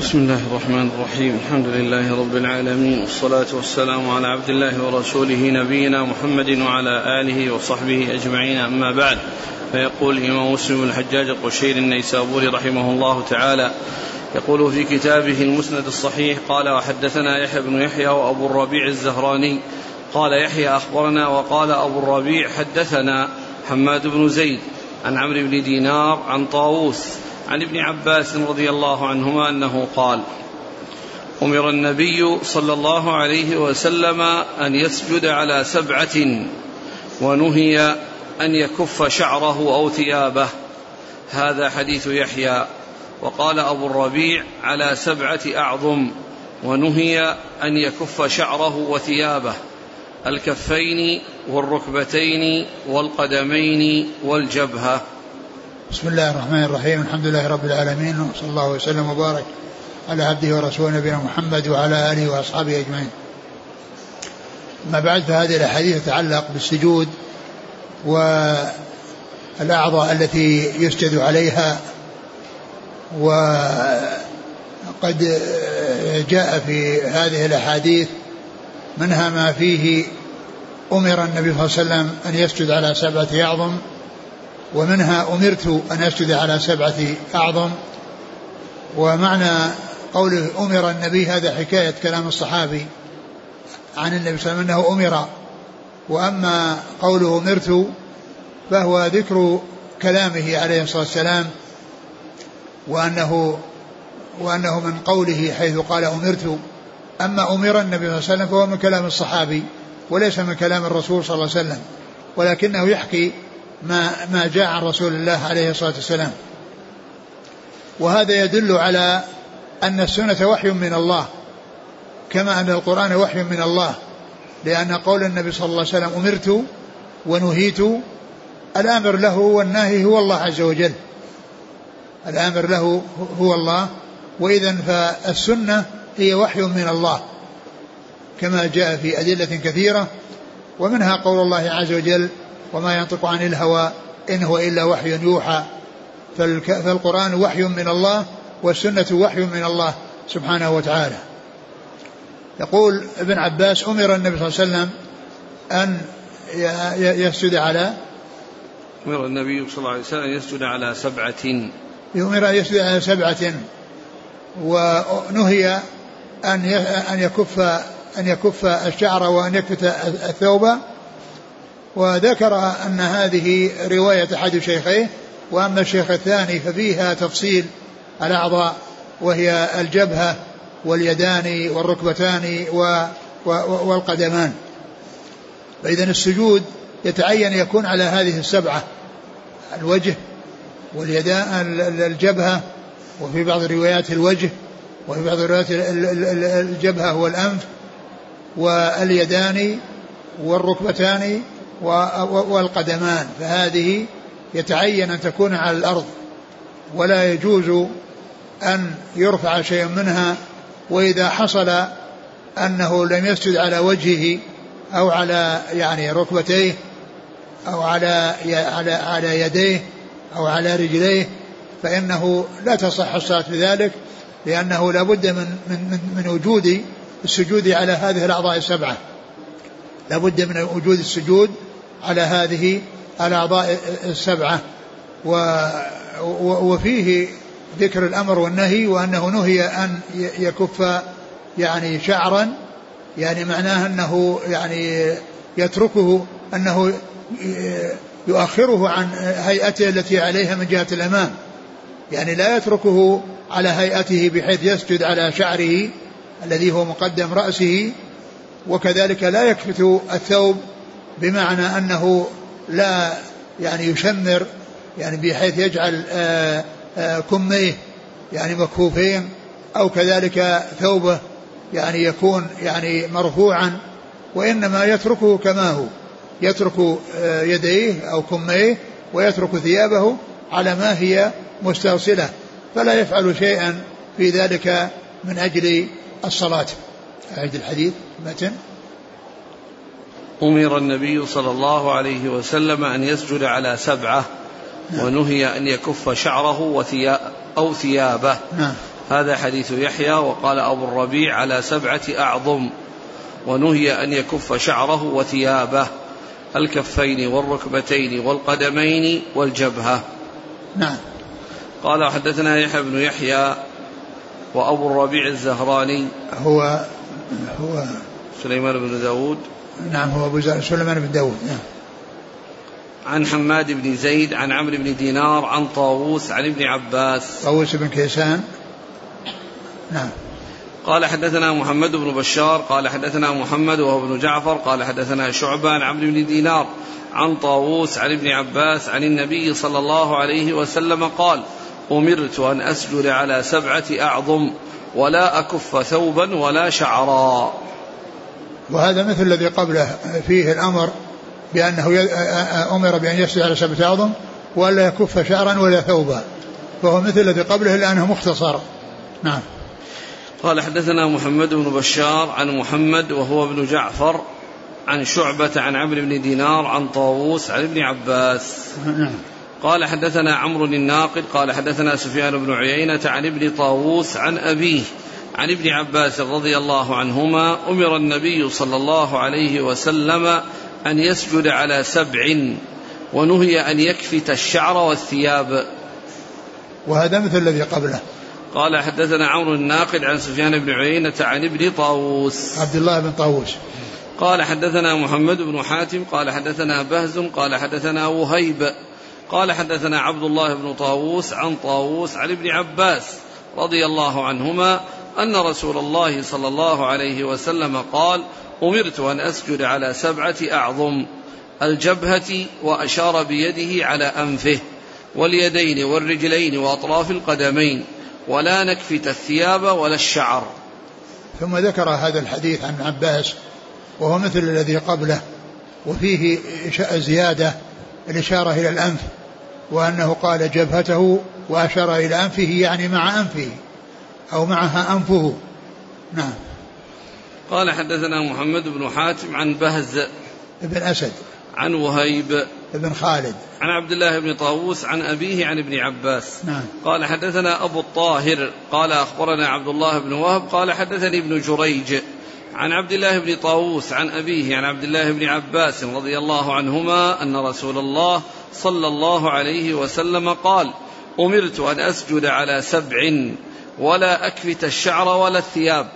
بسم الله الرحمن الرحيم الحمد لله رب العالمين والصلاة والسلام على عبد الله ورسوله نبينا محمد وعلى آله وصحبه أجمعين أما بعد فيقول الإمام مسلم الحجاج القشيري النيسابوري رحمه الله تعالى يقول في كتابه المسند الصحيح قال وحدثنا يحيى بن يحيى وأبو الربيع الزهراني قال يحيى أخبرنا وقال أبو الربيع حدثنا حماد بن زيد عن عمرو بن دينار عن طاووس عن ابن عباس رضي الله عنهما أنه قال أمر النبي صلى الله عليه وسلم أن يسجد على سبعة ونهي أن يكف شعره أو ثيابه. هذا حديث يحيى. وقال أبو الربيع على سبعة أعظم ونهي أن يكف شعره وثيابه. الكفين والركبتين والقدمين والجبهة. بسم الله الرحمن الرحيم الحمد لله رب العالمين وصلى الله وسلم وبارك على عبده ورسوله نبينا محمد وعلى آله وأصحابه أجمعين. ما بعد فهذه الأحاديث تتعلق بالسجود والأعضاء التي يسجد عليها وقد جاء في هذه الأحاديث منها ما فيه أمر النبي صلى الله عليه وسلم أن يسجد على سبعة أعظم ومنها أمرت أن أسجد على سبعة أعظم. ومعنى قوله أمر النبي هذا حكاية كلام الصحابي عن النبي صلى الله عليه وسلم أنه أمر. وأما قوله أمرت فهو ذكر كلامه عليه الصلاة والسلام وأنه وأنه من قوله حيث قال أمرت. أما أمر النبي صلى الله عليه وسلم فهو من كلام الصحابي وليس من كلام الرسول صلى الله عليه وسلم ولكنه يحكي ما ما جاء عن رسول الله عليه الصلاة والسلام. وهذا يدل على أن السنة وحي من الله كما أن القرآن وحي من الله لأن قول النبي صلى الله عليه وسلم أمرت ونهيت الأمر له والناهي هو الله عز وجل. الأمر له هو الله واذا فالسنة هي وحي من الله كما جاء في أدلة كثيرة ومنها قول الله عز وجل وما ينطق عن الهوى إن هو إلا وحي يوحى. فالقرآن وحي من الله والسنة وحي من الله سبحانه وتعالى. يقول ابن عباس أمر النبي صلى الله عليه وسلم أن يسجد على أمر النبي صلى الله عليه وسلم يسجد على سبعة. أمر أن يسجد على سبعة. ونهي أن أن يكف أن يكف الشعر وأن يكفت الثوب وذكر أن هذه رواية أحد شيخيه وأما الشيخ الثاني ففيها تفصيل الأعضاء وهي الجبهة واليدان والركبتان والقدمان. فإذا السجود يتعين يكون على هذه السبعة الوجه واليدان الجبهة وفي بعض الروايات الوجه وفي بعض الروايات الجبهة والأنف واليدان والركبتان والقدمان فهذه يتعين أن تكون على الأرض ولا يجوز أن يرفع شيء منها وإذا حصل أنه لم يسجد على وجهه أو على يعني ركبتيه أو على على على يديه أو على رجليه فإنه لا تصح الصلاة بذلك لأنه لا بد من من من وجود السجود على هذه الأعضاء السبعة. لا بد من وجود السجود على هذه الأعضاء السبعة. وفيه ذكر الأمر والنهي وأنه نهي أن يكف يعني شعرا يعني معناه أنه يعني يتركه أنه يؤخره عن هيئته التي عليها من جهة الأمام. يعني لا يتركه على هيئته بحيث يسجد على شعره الذي هو مقدم رأسه وكذلك لا يكفت الثوب بمعنى أنه لا يعني يشمر يعني بحيث يجعل آه، آه، كميه يعني مكفوفين أو كذلك ثوبه يعني يكون يعني مرفوعا وإنما يتركه كما هو يترك آه، يديه أو كميه ويترك ثيابه على ما هي مستوصلة فلا يفعل شيئا في ذلك من أجل الصلاة. أعيد الحديث متن؟ أمر النبي صلى الله عليه وسلم أن يسجد على سبعة ونهي أن يكف شعره وثياب أو ثيابه. نعم. هذا حديث يحيى وقال أبو الربيع على سبعة أعظم. ونهي أن يكف شعره وثيابه. الكفين والركبتين والقدمين والجبهة. نعم. قال حدثنا يحيى بن يحيى وأبو الربيع الزهراني. هو هو سليمان بن داود. نعم هو أبو سليمان بن داود. نعم. عن حماد بن زيد عن عمرو بن دينار عن طاووس عن ابن عباس. طاووس بن كيسان. نعم. قال حدثنا محمد بن بشار قال حدثنا محمد وهو ابن جعفر قال حدثنا شعبة عن عمرو بن دينار عن طاووس عن ابن عباس عن النبي صلى الله عليه وسلم قال أمرت أن أسجد على سبعة أعظم ولا أكف ثوبا ولا شعرا. وهذا مثل الذي قبله فيه الأمر بأنه أمر بأن يسجد على سبعة أعظم ولا يكف شعرا ولا ثوبا. فهو مثل الذي قبله إلا أنه مختصر. نعم. قال حدثنا محمد بن بشار عن محمد وهو ابن جعفر عن شعبة عن عمرو بن دينار عن طاووس عن ابن عباس. نعم. قال حدثنا عمرو الناقد قال حدثنا سفيان بن عيينة عن ابن طاووس عن أبيه. عن ابن عباس رضي الله عنهما أمر النبي صلى الله عليه وسلم أن يسجد على سبع ونهي أن يكفت الشعر والثياب. وهذا مثل الذي قبله. قال حدثنا عمرو الناقد عن سفيان بن عيينة عن ابن طاووس. عبد الله بن طاووس. قال حدثنا محمد بن حاتم قال حدثنا بهز قال حدثنا وهيب قال حدثنا عبد الله بن طاووس عن طاووس عن ابن عباس رضي الله عنهما أن رسول الله صلى الله عليه وسلم قال أمرت أن أسجد على سبعة أعظم الجبهة وأشار بيده على أنفه واليدين والرجلين وأطراف القدمين ولا نكفت الثياب ولا الشعر. ثم ذكر هذا الحديث عن عباس وهو مثل الذي قبله وفيه زيادة الإشارة إلى الأنف وأنه قال جبهته وأشار إلى أنفه يعني مع أنفه. أو معها أنفه. نعم. قال حدثنا محمد بن حاتم عن بهز بن أسد. عن وهيب بن خالد. عن عبد الله بن طاووس عن أبيه عن ابن عباس. نعم. قال حدثنا أبو الطاهر. قال أخبرنا عبد الله بن وهب. قال حدثني ابن جريج عن عبد الله بن طاووس عن أبيه عن عبد الله بن عباس رضي الله عنهما أن رسول الله صلى الله عليه وسلم قال أمرت أن أسجد على سبع ولا أكفت الشعر ولا الثياب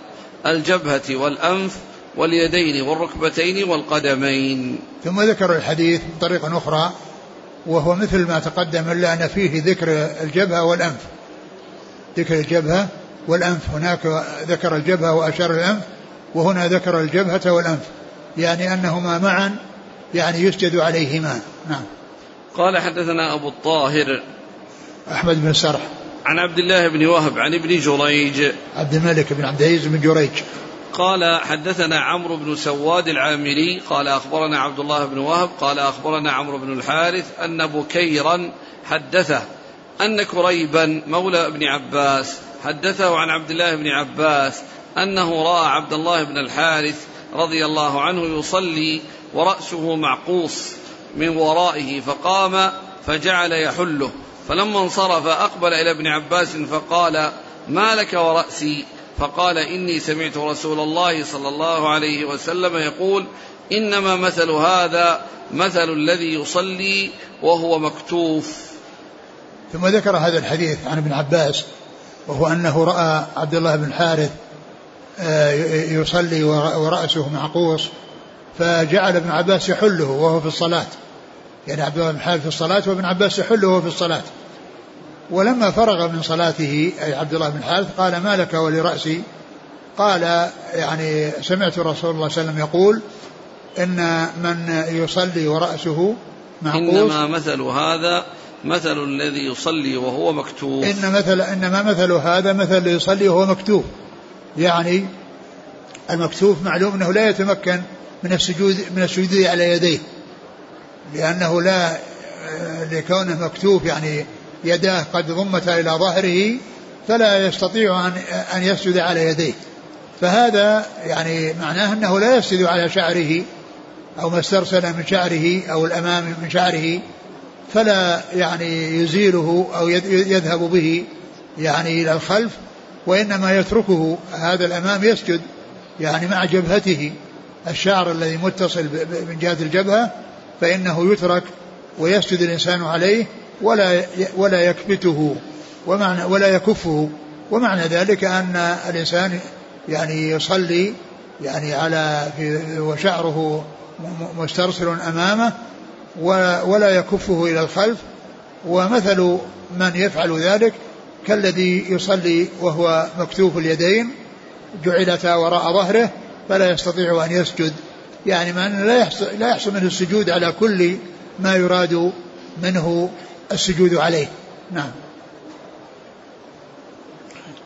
الجبهة والأنف واليدين والركبتين والقدمين. ثم ذكر الحديث بطريقة أخرى وهو مثل ما تقدم إلا أن فيه ذكر الجبهة والأنف. ذكر الجبهة والأنف هناك ذكر الجبهة وأشار الأنف وهنا ذكر الجبهة والأنف يعني أنهما معا يعني يسجد عليهما. نعم. قال حدثنا أبو الطاهر. أحمد بن سرح عن عبد الله بن وهب عن ابن جريج. عبد الملك بن عبد العزيز بن جريج. قال حدثنا عمرو بن سواد العامري. قال أخبرنا عبد الله بن وهب. قال أخبرنا عمرو بن الحارث أن بكيرا حدثه أن كريبا مولى ابن عباس حدثه عن عبد الله بن عباس أنه رأى عبد الله بن الحارث رضي الله عنه يصلي ورأسه معقوص من ورائه فقام فجعل يحله. فلما انصرف أقبل إلى ابن عباس فقال ما لك ورأسي؟ فقال إني سمعت رسول الله صلى الله عليه وسلم يقول إنما مثل هذا مثل الذي يصلي وهو مكتوف. ثم ذكر هذا الحديث عن ابن عباس وهو أنه رأى عبد الله بن حارث آه، يصلي ورأسه معقوص فجعل ابن عباس يحله وهو في الصلاة. يعني عبد الله بن حارث في الصلاة وابن عباس يحله وهو في الصلاة. ولما فرغ من صلاته أي عبد الله بن حارث قال ما لك ولرأسي؟ قال يعني سمعت رسول الله صلى الله عليه وسلم يقول إن من يصلي ورأسه معقوس إنما مثل هذا مثل الذي يصلي وهو مكتوف إن مثل إنما مثل هذا مثل الذي يصلي وهو مكتوف يعني المكتوف معلوم أنه لا يتمكن من السجود من السجود على يديه. لأنه لا لكونه مكتوف يعني يداه قد ضمتا إلى ظهره فلا يستطيع أن أن يسجد على يديه. فهذا يعني معناه أنه لا يسجد على شعره أو ما استرسل من شعره أو الأمام من شعره فلا يعني يزيله أو يذهب به يعني إلى الخلف وإنما يتركه هذا الأمام يسجد يعني مع جبهته الشعر الذي متصل من جهة الجبهة فإنه يترك ويسجد الإنسان عليه ولا ولا يكبته ومعنى ولا يكفه. ومعنى ذلك أن الإنسان يعني يصلي يعني على في وشعره مسترسل أمامه ولا يكفه إلى الخلف. ومثل من يفعل ذلك كالذي يصلي وهو مكتوف اليدين جعلتا وراء ظهره فلا يستطيع أن يسجد. يعني من لا يحصل, لا يحصل منه السجود على كل ما يراد منه السجود عليه. نعم.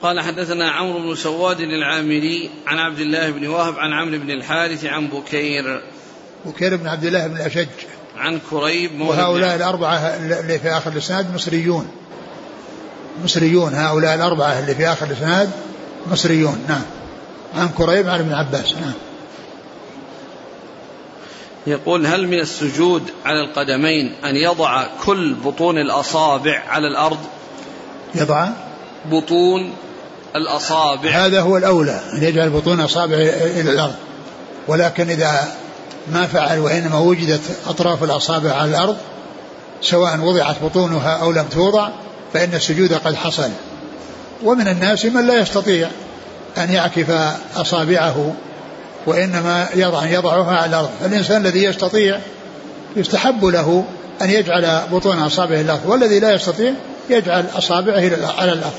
قال حدثنا عمرو بن سواد العامري عن عبد الله بن وهب عن عمرو بن الحارث عن بكير. بكير بن عبد الله بن الأشج. عن كريب وهؤلاء الأربعة اللي في آخر الإسناد مصريون. مصريون. هؤلاء الأربعة اللي في آخر الإسناد مصريون. نعم. عن كريب عن ابن عباس. نعم. يقول هل من السجود على القدمين أن يضع كل بطون الأصابع على الأرض؟ يضع بطون الأصابع. هذا هو الأولى أن يجعل بطون أصابع إلى الأرض. ولكن إذا ما فعل وإنما وجدت أطراف الأصابع على الأرض سواء وضعت بطونها أو لم توضع فإن السجود قد حصل. ومن الناس من لا يستطيع أن يعكف أصابعه. وإنما يضع يضعها على الأرض. الإنسان الذي يستطيع يستحب له أن يجعل بطون أصابعه الأرض. والذي لا يستطيع يجعل أصابعه على الأرض.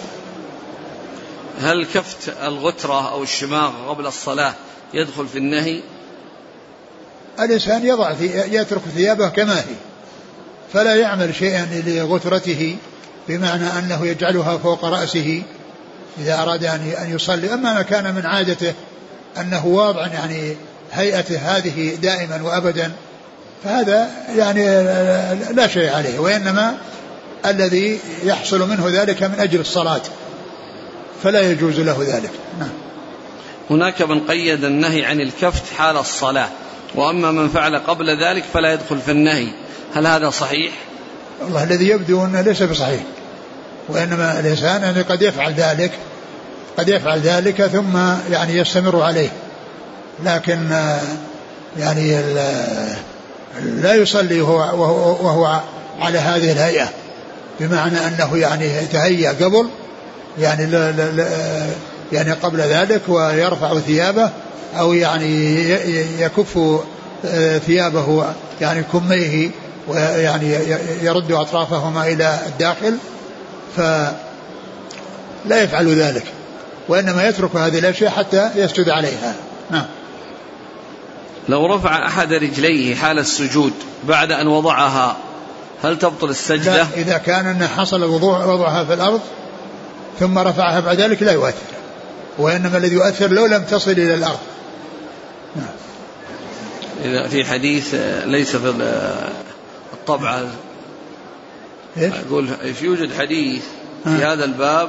هل كفت الغترة أو الشماغ قبل الصلاة يدخل في النهي؟ الإنسان يضع يترك ثيابه كما هي فلا يعمل شيئا لغترته بمعنى أنه يجعلها فوق رأسه إذا أراد أن يصلي. أما ما كان من عادته أنه واضع يعني هيئته هذه دائما وأبدا فهذا يعني لا شيء عليه وإنما الذي يحصل منه ذلك من أجل الصلاة فلا يجوز له ذلك نعم هناك من قيد النهي عن الكفت حال الصلاة وأما من فعل قبل ذلك فلا يدخل في النهي هل هذا صحيح؟ والله الذي يبدو أنه ليس بصحيح وإنما الإنسان يعني قد يفعل ذلك قد يفعل ذلك ثم يعني يستمر عليه. لكن يعني لا يصلي وهو, وهو, على هذه الهيئة. بمعنى أنه يعني يتهيأ قبل يعني لا لا لا يعني قبل ذلك ويرفع ثيابه أو يعني يكف ثيابه يعني كميه ويعني يرد أطرافهما إلى الداخل فلا يفعل ذلك. وإنما يترك هذه الأشياء حتى يسجد عليها نعم لو رفع أحد رجليه حال السجود بعد أن وضعها هل تبطل السجدة؟ لا إذا كان أن حصل وضوع وضعها في الأرض ثم رفعها بعد ذلك لا يؤثر وإنما الذي يؤثر لو لم تصل إلى الأرض نعم. إذا في حديث ليس في الطبعة إيش؟ أقول يوجد حديث في آه. هذا الباب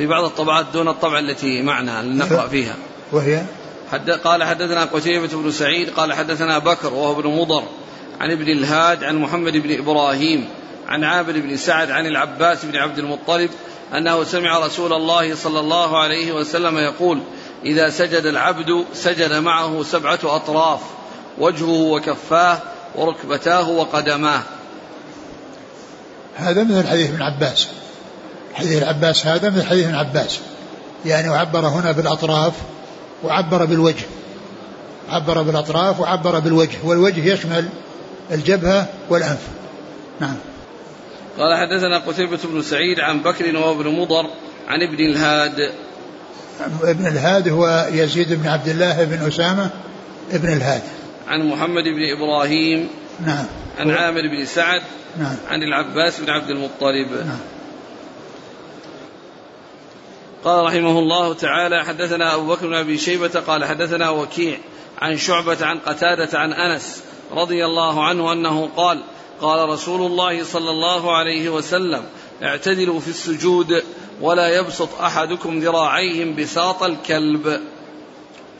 في بعض الطبعات دون الطبعة التي معنا لنقرأ فيها. وهي؟ حد قال حدثنا قتيبة بن سعيد قال حدثنا بكر وهو ابن مضر عن ابن الهاد عن محمد بن إبراهيم عن عامر بن سعد عن العباس بن عبد المطلب أنه سمع رسول الله صلى الله عليه وسلم يقول إذا سجد العبد سجد معه سبعة أطراف وجهه وكفاه وركبتاه وقدماه. هذا مثل حديث ابن عباس. حديث العباس هذا مثل حديث ابن عباس. يعني وعبر هنا بالأطراف وعبر بالوجه. عبر بالأطراف وعبر بالوجه والوجه يشمل الجبهة والأنف. نعم. قال حدثنا قتيبة بن سعيد عن بكر وابن مضر عن ابن الهاد. ابن الهاد هو يزيد بن عبد الله بن أسامة ابن الهاد. عن محمد بن إبراهيم نعم. عن عامر بن سعد نعم. عن العباس بن عبد المطلب. نعم. قال رحمه الله تعالى حدثنا أبو بكر بن أبي شيبة قال حدثنا وكيع عن شعبة عن قتادة عن أنس رضي الله عنه أنه قال قال رسول الله صلى الله عليه وسلم اعتدلوا في السجود ولا يبسط أحدكم ذراعيه بساط الكلب.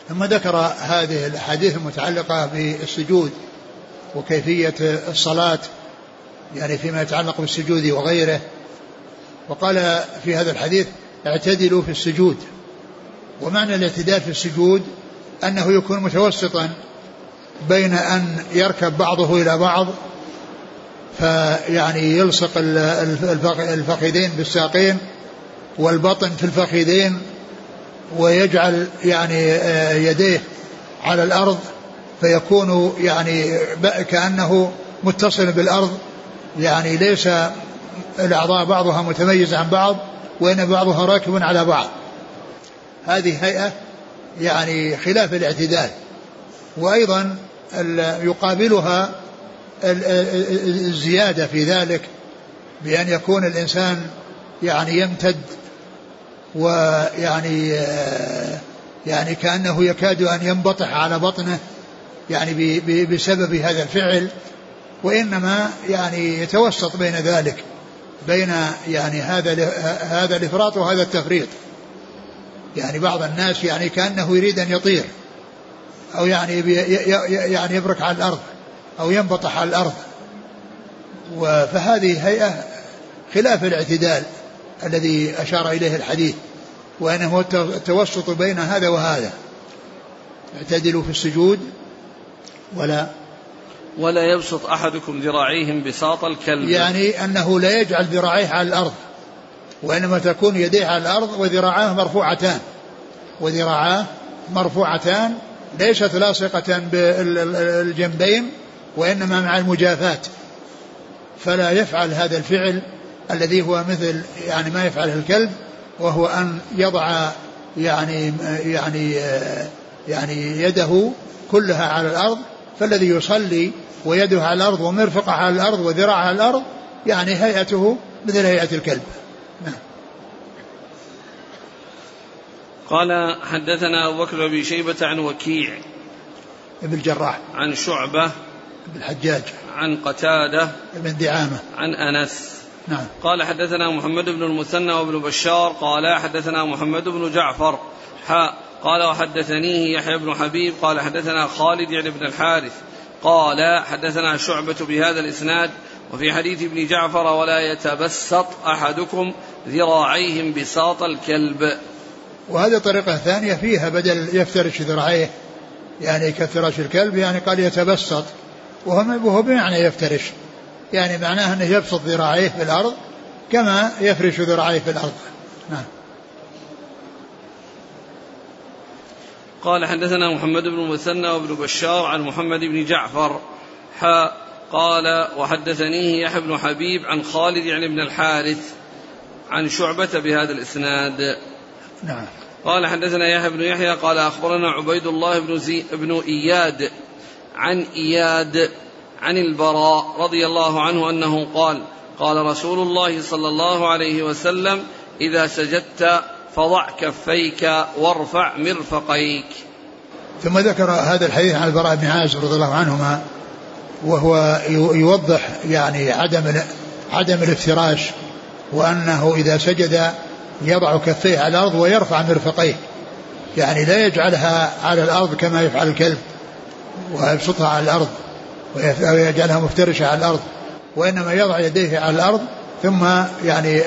ثم ذكر هذه الأحاديث المتعلقة بالسجود وكيفية الصلاة يعني فيما يتعلق بالسجود وغيره. وقال في هذا الحديث اعتدلوا في السجود. ومعنى الاعتدال في السجود أنه يكون متوسطا بين أن يركب بعضه إلى بعض فيعني يلصق الفخذين بالساقين والبطن في الفخذين ويجعل يعني آه، يديه على الأرض فيكون يعني كأنه متصل بالأرض. يعني ليس الأعضاء بعضها متميز عن بعض وإن بعضها راكب على بعض. هذه هيئة يعني خلاف الاعتدال. وأيضا يقابلها الزيادة في ذلك بأن يكون الإنسان يعني يمتد ويعني يعني كأنه يكاد أن ينبطح على بطنه يعني بسبب هذا الفعل. وإنما يعني يتوسط بين ذلك. بين يعني هذا هذا الإفراط وهذا التفريط. يعني بعض الناس يعني كأنه يريد أن يطير. أو يعني يعني يبرك على الأرض. أو ينبطح على الأرض. فهذه هيئة خلاف الاعتدال الذي أشار إليه الحديث. وأنه التوسط بين هذا وهذا. اعتدلوا في السجود ولا ولا يبسط أحدكم ذراعيهم بساط الكلب. يعني أنه لا يجعل ذراعيه على الأرض وإنما تكون يديه على الأرض وذراعاه مرفوعتان. وذراعاه مرفوعتان ليست لاصقة بالجنبين وإنما مع المجافاة فلا يفعل هذا الفعل الذي هو مثل يعني ما يفعله الكلب وهو أن يضع يعني يعني يعني يده كلها على الأرض. فالذي يصلي ويده على الأرض ومرفقه على الأرض وذراعه على الأرض يعني هيئته مثل هيئة الكلب. نعم. قال حدثنا أبو بكر بن شيبة عن وكيع ابن الجراح. عن شعبة بن الحجاج. عن قتادة بن دعامة. عن أنس. نعم. قال حدثنا محمد بن المثنى وابن بشار. قال حدثنا محمد بن جعفر. حاء قال وحدثنيه يحيى بن حبيب. قال حدثنا خالد يعني بن الحارث. قال حدثنا شعبة بهذا الإسناد وفي حديث ابن جعفر ولا يتبسط أحدكم ذراعيهم بساط الكلب. وهذه طريقة ثانية فيها بدل يفترش ذراعيه يعني كفراش الكلب يعني قال يتبسط. وهو بمعنى يفترش يعني معناه أنه يبسط ذراعيه في الأرض كما يفرش ذراعيه في الأرض. نعم. قال حدثنا محمد بن المثنى وابن بشار عن محمد بن جعفر. حاء قال وحدثنيه يحيى بن حبيب عن خالد يعني بن الحارث عن شعبة بهذا الإسناد. نعم. قال حدثنا يحيى بن يحيى قال أخبرنا عبيد الله بن, زي بن إياد عن إياد عن البراء رضي الله عنه أنه قال قال رسول الله صلى الله عليه وسلم إذا سجدت فضع كفيك وارفع مرفقيك. ثم ذكر هذا الحديث عن البراء بن عازب رضي الله عنهما وهو يوضح يعني عدم عدم الافتراش وأنه إذا سجد يضع كفيه على الأرض ويرفع مرفقيه. يعني لا يجعلها على الأرض كما يفعل الكلب ويبسطها على الأرض ويجعلها مفترشة على الأرض وإنما يضع يديه على الأرض ثم يعني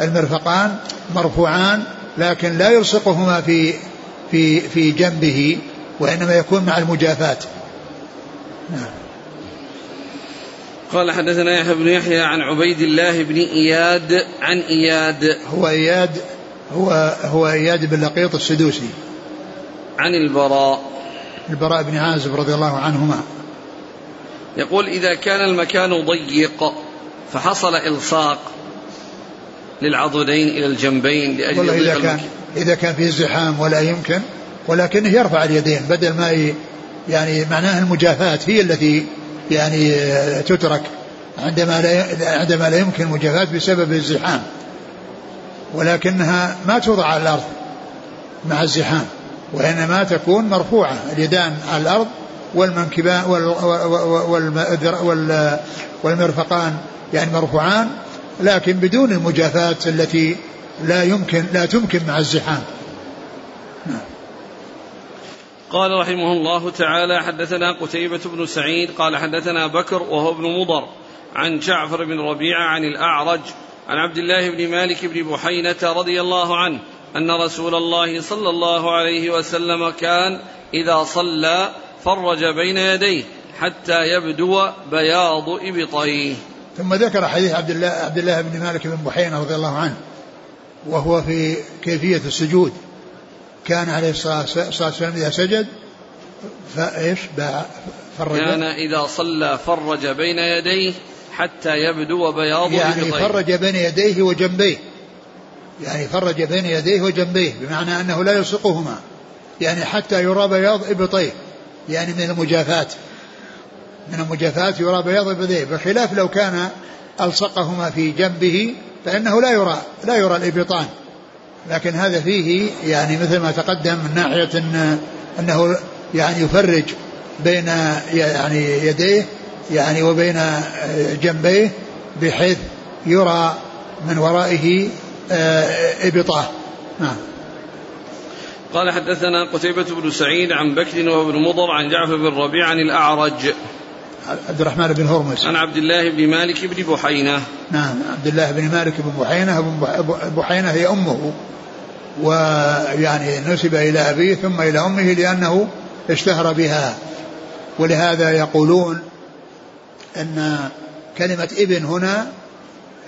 المرفقان مرفوعان لكن لا يلصقهما في في في جنبه وإنما يكون مع المجافاه نعم. قال حدثنا يحيى بن يحيى عن عبيد الله بن إياد عن إياد. هو إياد هو هو إياد بن لقيط السدوسي. عن البراء. البراء بن عازب رضي الله عنهما. يقول إذا كان المكان ضيق فحصل إلصاق للعضدين إلى الجنبين لأجل والله إذا كان إذا كان في زحام ولا يمكن ولكنه يرفع اليدين بدل ما يعني معناها المجافاة هي التي يعني تترك عندما لا عندما لا يمكن المجافاة بسبب الزحام. ولكنها ما توضع على الأرض مع الزحام وإنما تكون مرفوعة اليدان على الأرض والمنكبان والمرفقان يعني مرفوعان لكن بدون المجافاة التي لا يمكن لا تمكن مع الزحام. نعم. قال رحمه الله تعالى حدثنا قتيبة بن سعيد قال حدثنا بكر وهو ابن مضر عن جعفر بن ربيعة عن الأعرج عن عبد الله بن مالك بن بحينة رضي الله عنه أن رسول الله صلى الله عليه وسلم كان إذا صلى فرج بين يديه حتى يبدو بياض إبطيه. ثم ذكر حديث عبد الله عبد الله بن مالك بن بحينة رضي الله عنه وهو في كيفية السجود. كان عليه الصلاة والسلام إذا سجد فإيش؟ فرج. كان إذا صلى فرج بين يديه حتى يبدو بياض يعني فرج بين يديه وجنبيه. يعني فرج بين يديه وجنبيه بمعنى أنه لا يلصقهما. يعني حتى يرى بياض إبطيه. يعني من المجافات من المجافات يرى بياض إبطيه بخلاف لو كان ألصقهما في جنبه فإنه لا يرى لا يرى الإبطان. لكن هذا فيه يعني مثل ما تقدم من ناحية إن أنه يعني يفرج بين يعني يديه يعني وبين جنبيه بحيث يرى من ورائه آه، إبطاه. نعم. قال حدثنا قتيبة بن سعيد عن بكر وابن مضر عن جعفر بن ربيع عن الأعرج. عبد الرحمن بن هرمز. عن عبد الله بن مالك بن بحينة. نعم عبد الله بن مالك بن بحينة بحينة هي أمه. ويعني نسب إلى أبيه ثم إلى أمه لأنه اشتهر بها. ولهذا يقولون أن كلمة ابن هنا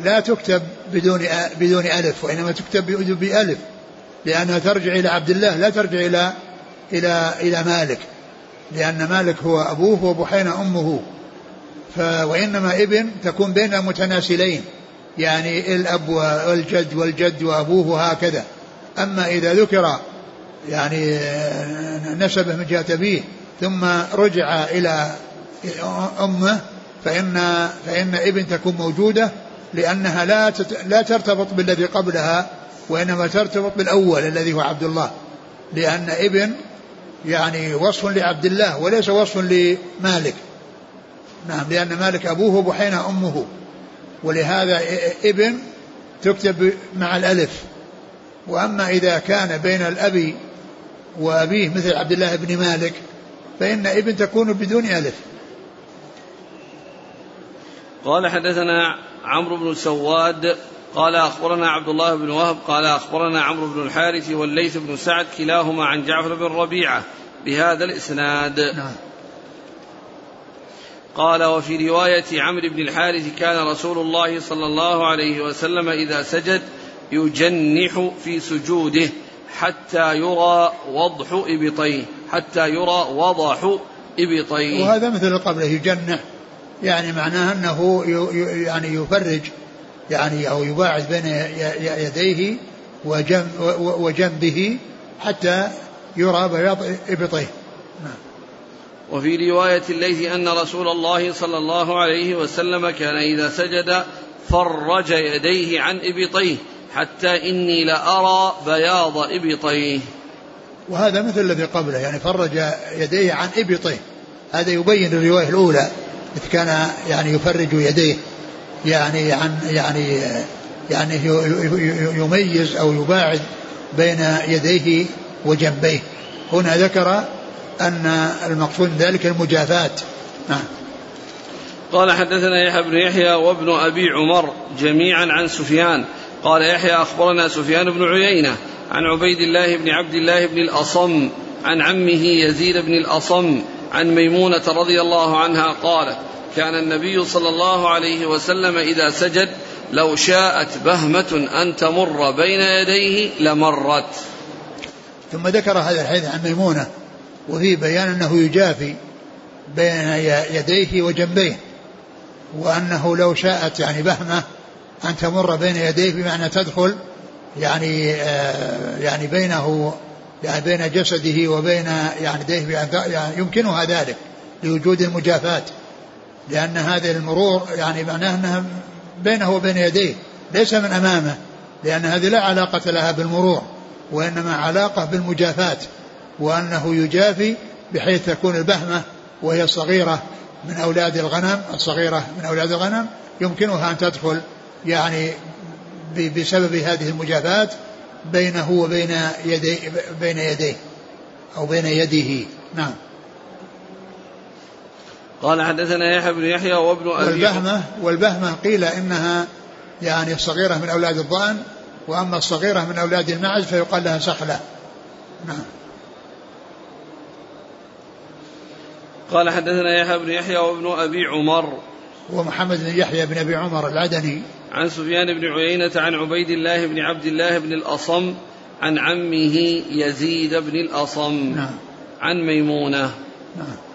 لا تكتب بدون بدون ألف وإنما تكتب بألف. لأنها ترجع إلى عبد الله لا ترجع إلى إلى إلى مالك. لأن مالك هو أبوه وبحينة أمه. ف وإنما ابن تكون بين المتناسلين. يعني الأب والجد والجد وأبوه وهكذا. أما إذا ذكر يعني نسبه من جهة أبيه ثم رجع إلى أمه فإن فإن ابن تكون موجودة لأنها لا لا ترتبط بالذي قبلها وإنما ترتبط بالأول الذي هو عبد الله. لأن ابن يعني وصف لعبد الله وليس وصف لمالك. نعم لأن مالك أبوه وبحينة أمه. ولهذا ابن تكتب مع الألف. وأما إذا كان بين الأب وأبيه مثل عبد الله بن مالك فإن ابن تكون بدون ألف. قال حدثنا عمرو بن سواد قال أخبرنا عبد الله بن وهب قال أخبرنا عمرو بن الحارث والليث بن سعد كلاهما عن جعفر بن ربيعة بهذا الإسناد. نعم. قال وفي رواية عمرو بن الحارث كان رسول الله صلى الله عليه وسلم إذا سجد يجنح في سجوده حتى يرى وضح إبطيه حتى يرى وضح إبطيه. وهذا مثل قبله يجنح. يعني معناه أنه يعني يفرج. يعني أو يباعد بين يديه وجنبه حتى يرى بياض إبطيه نعم. وفي رواية الليث أن رسول الله صلى الله عليه وسلم كان إذا سجد فرج يديه عن إبطيه حتى إني لأرى بياض إبطيه. وهذا مثل الذي قبله يعني فرج يديه عن إبطيه هذا يبين الرواية الأولى إذ كان يعني يفرج يديه. يعني عن يعني يعني يميز أو يباعد بين يديه وجنبيه. هنا ذكر أن المقصود ذلك المجافاة نعم. قال حدثنا يحيى بن يحيى وابن أبي عمر جميعا عن سفيان. قال يحيى أخبرنا سفيان بن عيينة عن عبيد الله بن عبد الله بن الأصم عن عمه يزيد بن الأصم عن ميمونة رضي الله عنها قالت كان النبي صلى الله عليه وسلم إذا سجد لو شاءت بهمة أن تمر بين يديه لمرت. ثم ذكر هذا الحديث عن ميمونة وفيه بيان أنه يجافي بين يديه وجنبيه وأنه لو شاءت يعني بهمة أن تمر بين يديه بمعنى تدخل يعني آه يعني بينه يعني بين جسده وبين يعني يديه يعني يمكنها ذلك لوجود المجافاة لأن هذه المرور يعني معناه أنها بينه وبين يديه ليس من أمامه لأن هذه لا علاقة لها بالمرور وإنما علاقة بالمجافاة وأنه يجافي بحيث تكون البهمة وهي الصغيرة من أولاد الغنم الصغيرة من أولاد الغنم يمكنها أن تدخل يعني بسبب هذه المجافاة بينه وبين يدي بين يديه أو بين يده نعم. قال حدثنا يحيى بن يحيى وابن أبي والبهمة والبهمة قيل إنها يعني الصغيرة من أولاد الضأن وأما الصغيرة من أولاد المعز فيقال لها سخلة. نعم. قال حدثنا يحيى بن يحيى وابن أبي عمر. ومحمد بن يحيى بن أبي عمر العدني. عن سفيان بن عيينة عن عبيد الله بن عبد الله بن الأصم عن عمه يزيد بن الأصم. نعم. عن ميمونة. نعم.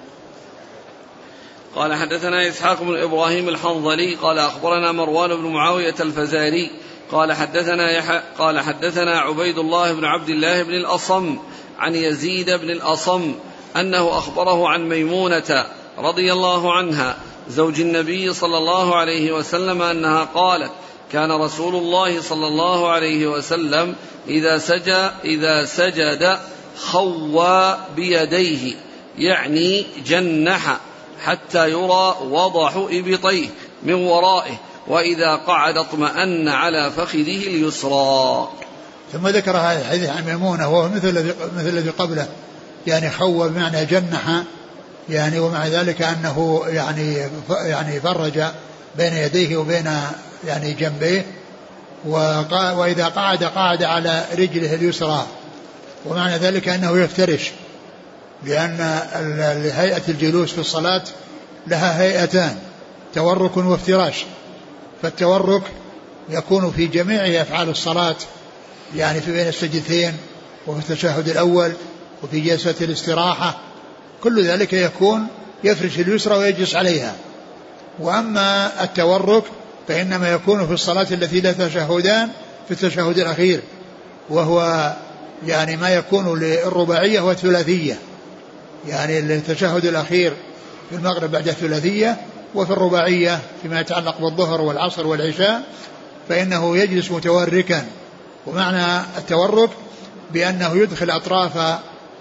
قال حدثنا إسحاق بن إبراهيم الحنظلي قال أخبرنا مروان بن معاوية الفزاري قال حدثنا يح... قال حدثنا عبيد الله بن عبد الله بن الأصم عن يزيد بن الأصم أنه أخبره عن ميمونة رضي الله عنها زوج النبي صلى الله عليه وسلم أنها قالت كان رسول الله صلى الله عليه وسلم إذا سجد إذا سجد خوى بيديه يعني جنح. حتى يرى وضح إبطيه من ورائه وإذا قعد اطمأن على فخذه اليسرى. ثم ذكر هذا الحديث عن ميمونة وهو مثل الذي مثل الذي قبله. يعني خوى بمعنى جنح يعني ومع ذلك أنه يعني يعني فرج بين يديه وبين يعني جنبيه وإذا قعد قعد على رجله اليسرى. ومعنى ذلك أنه يفترش. لأن هيئة الجلوس في الصلاة لها هيئتان تورك وافتراش. فالتورك يكون في جميع أفعال الصلاة يعني في بين السجدتين وفي التشهد الأول وفي جلسة الاستراحة. كل ذلك يكون يفرش اليسرى ويجلس عليها. وأما التورك فإنما يكون في الصلاة التي لها تشهدان في التشهد الأخير وهو يعني ما يكون للرباعية والثلاثية. يعني التشهد الأخير في المغرب بعد الثلاثية وفي الرباعية فيما يتعلق بالظهر والعصر والعشاء فإنه يجلس متوركا. ومعنى التورك بأنه يدخل أطراف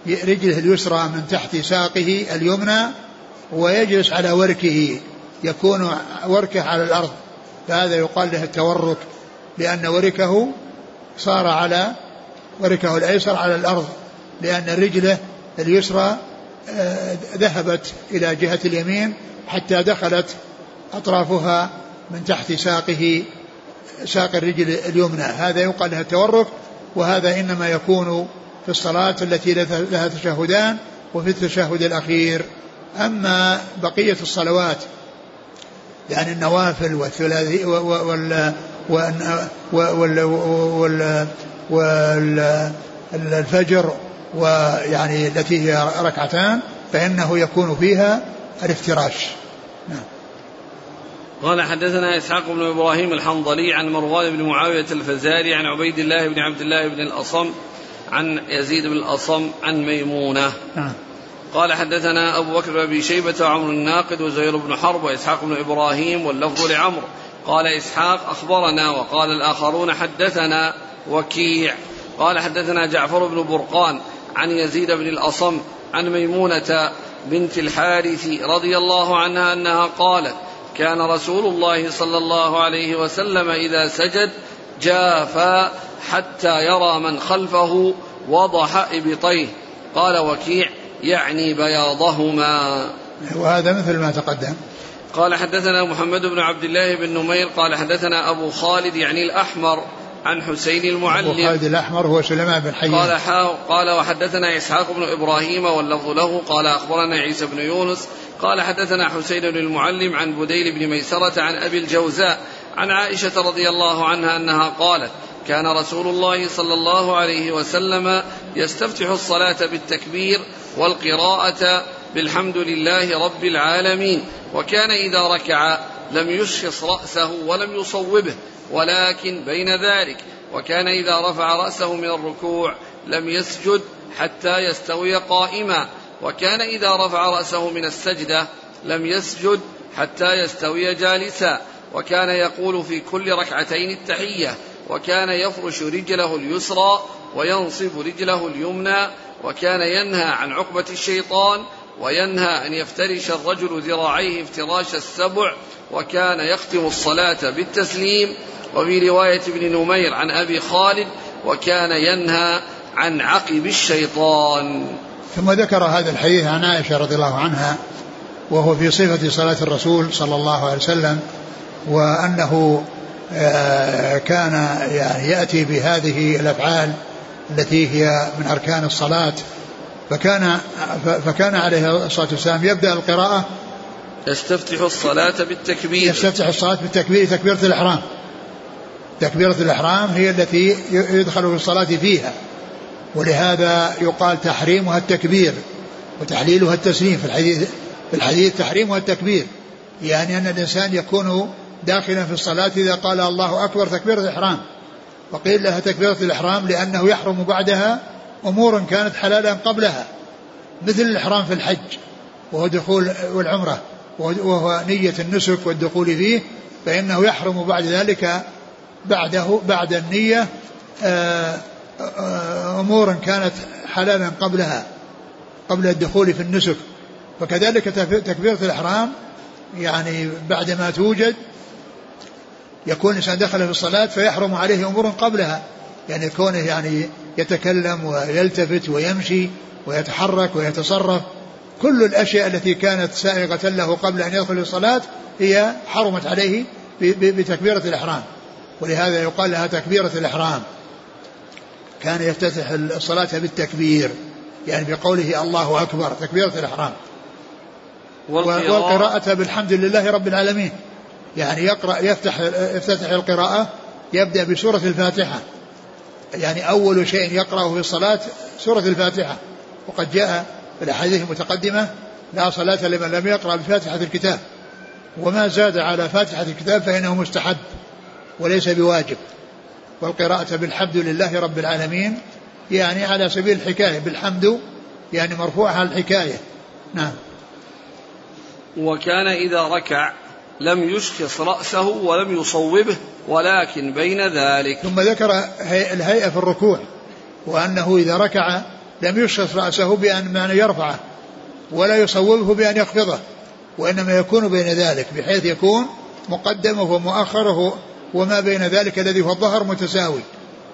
رجله اليسرى من تحت ساقه اليمنى ويجلس على وركه يكون وركه على الأرض. فهذا يقال له التورك لأن وركه صار على وركه الأيسر على الأرض لأن رجله اليسرى ذهبت إلى جهة اليمين حتى دخلت أطرافها من تحت ساقه ساق الرجل اليمنى. هذا يقال لها التورك وهذا إنما يكون في الصلاة التي لها تشهدان وفي التشهد الأخير. أما بقية الصلوات يعني النوافل والثلاثي وال وال وال والفجر ويعني التي هي ركعتان فإنه يكون فيها الافتراش. نعم. قال حدثنا إسحاق بن إبراهيم الحنظلي عن مروان بن معاوية الفزاري عن عبيد الله بن عبد الله بن الأصم عن يزيد بن الأصم عن ميمونة. نعم. قال حدثنا أبو بكر بن أبي شيبة وعمر الناقد وزهير بن حرب وإسحاق بن إبراهيم واللفظ لعمرو. قال إسحاق أخبرنا وقال الآخرون حدثنا وكيع. قال حدثنا جعفر بن برقان عن يزيد بن الأصم عن ميمونة بنت الحارث رضي الله عنها أنها قالت كان رسول الله صلى الله عليه وسلم إذا سجد جافا حتى يرى من خلفه وضح إبطيه. قال وكيع يعني بياضهما. وهذا مثل ما تقدم. قال حدثنا محمد بن عبد الله بن نمير قال حدثنا أبو خالد يعني الأحمر. عن حسين المعلم. أبو خالد الأحمر هو سليمان بن حيان. قال قال وحدثنا إسحاق بن إبراهيم واللفظ له. قال أخبرنا عيسى بن يونس. قال حدثنا حسين بن المعلم عن بديل بن ميسرة عن أبي الجوزاء عن عائشة رضي الله عنها أنها قالت كان رسول الله صلى الله عليه وسلم يستفتح الصلاة بالتكبير والقراءة بالحمد لله رب العالمين وكان إذا ركع لم يشخص رأسه ولم يصوبه. ولكن بين ذلك وكان إذا رفع رأسه من الركوع لم يسجد حتى يستوي قائما وكان إذا رفع رأسه من السجدة لم يسجد حتى يستوي جالسا وكان يقول في كل ركعتين التحية وكان يفرش رجله اليسرى وينصب رجله اليمنى وكان ينهى عن عقبة الشيطان وينهى أن يفترش الرجل ذراعيه افتراش السبع وكان يختم الصلاة بالتسليم وفي رواية ابن نمير عن أبي خالد وكان ينهى عن عقب الشيطان. ثم ذكر هذا الحديث عن عائشة رضي الله عنها وهو في صفة صلاة الرسول صلى الله عليه وسلم وأنه آه، كان يعني يأتي بهذه الأفعال التي هي من أركان الصلاة. فكان فكان عليه الصلاة والسلام يبدأ القراءة يستفتح الصلاة بالتكبير. يستفتح الصلاة بالتكبير تكبيرة الإحرام. تكبيرة الإحرام هي التي يدخل في الصلاة فيها. ولهذا يقال تحريمها التكبير وتحليلها التسليم. في الحديث في الحديث تحريمها التكبير. يعني أن الإنسان يكون داخلا في الصلاة إذا قال الله أكبر تكبيرة الإحرام. وقيل لها تكبيرة الإحرام لأنه يحرم بعدها أمور كانت حلالا قبلها. مثل الإحرام في الحج وهو دخول والعمرة وهو نية النسك والدخول فيه فإنه يحرم بعد ذلك بعده بعد النية آه، آه، أمور كانت حلالا قبلها قبل الدخول في النسك. فكذلك تكبيرة الإحرام يعني بعدما توجد يكون الإنسان دخل في الصلاة فيحرم عليه أمور قبلها. يعني كونه يعني يتكلم ويلتفت ويمشي ويتحرك ويتصرف. كل الأشياء التي كانت سائغة له قبل أن يدخل الصلاة هي حرمت عليه بتكبيرة الإحرام. ولهذا يقال لها تكبيرة الإحرام. كان يفتتح الصلاة بالتكبير يعني بقوله الله أكبر تكبيرة الإحرام. والقراءة. بالحمد لله رب العالمين. يعني يقرأ يفتح يفتتح القراءة يبدأ بسورة الفاتحة. يعني أول شيء يقرأه في الصلاة سورة الفاتحة. وقد جاء في الأحاديث المتقدمة لا صلاة لمن لم يقرأ بفاتحة الكتاب. وما زاد على فاتحة الكتاب فإنه مستحب. وليس بواجب والقراءة بالحمد لله رب العالمين يعني على سبيل الحكاية بالحمد يعني مرفوعة على الحكاية. نعم. وكان إذا ركع لم يشخص رأسه ولم يصوبه ولكن بين ذلك. ثم ذكر الهيئة في الركوع وأنه إذا ركع لم يشخص رأسه بأن معنى يرفعه ولا يصوبه بأن يخفضه وإنما يكون بين ذلك بحيث يكون مقدمه ومؤخره وما بين ذلك الذي هو الظهر متساوي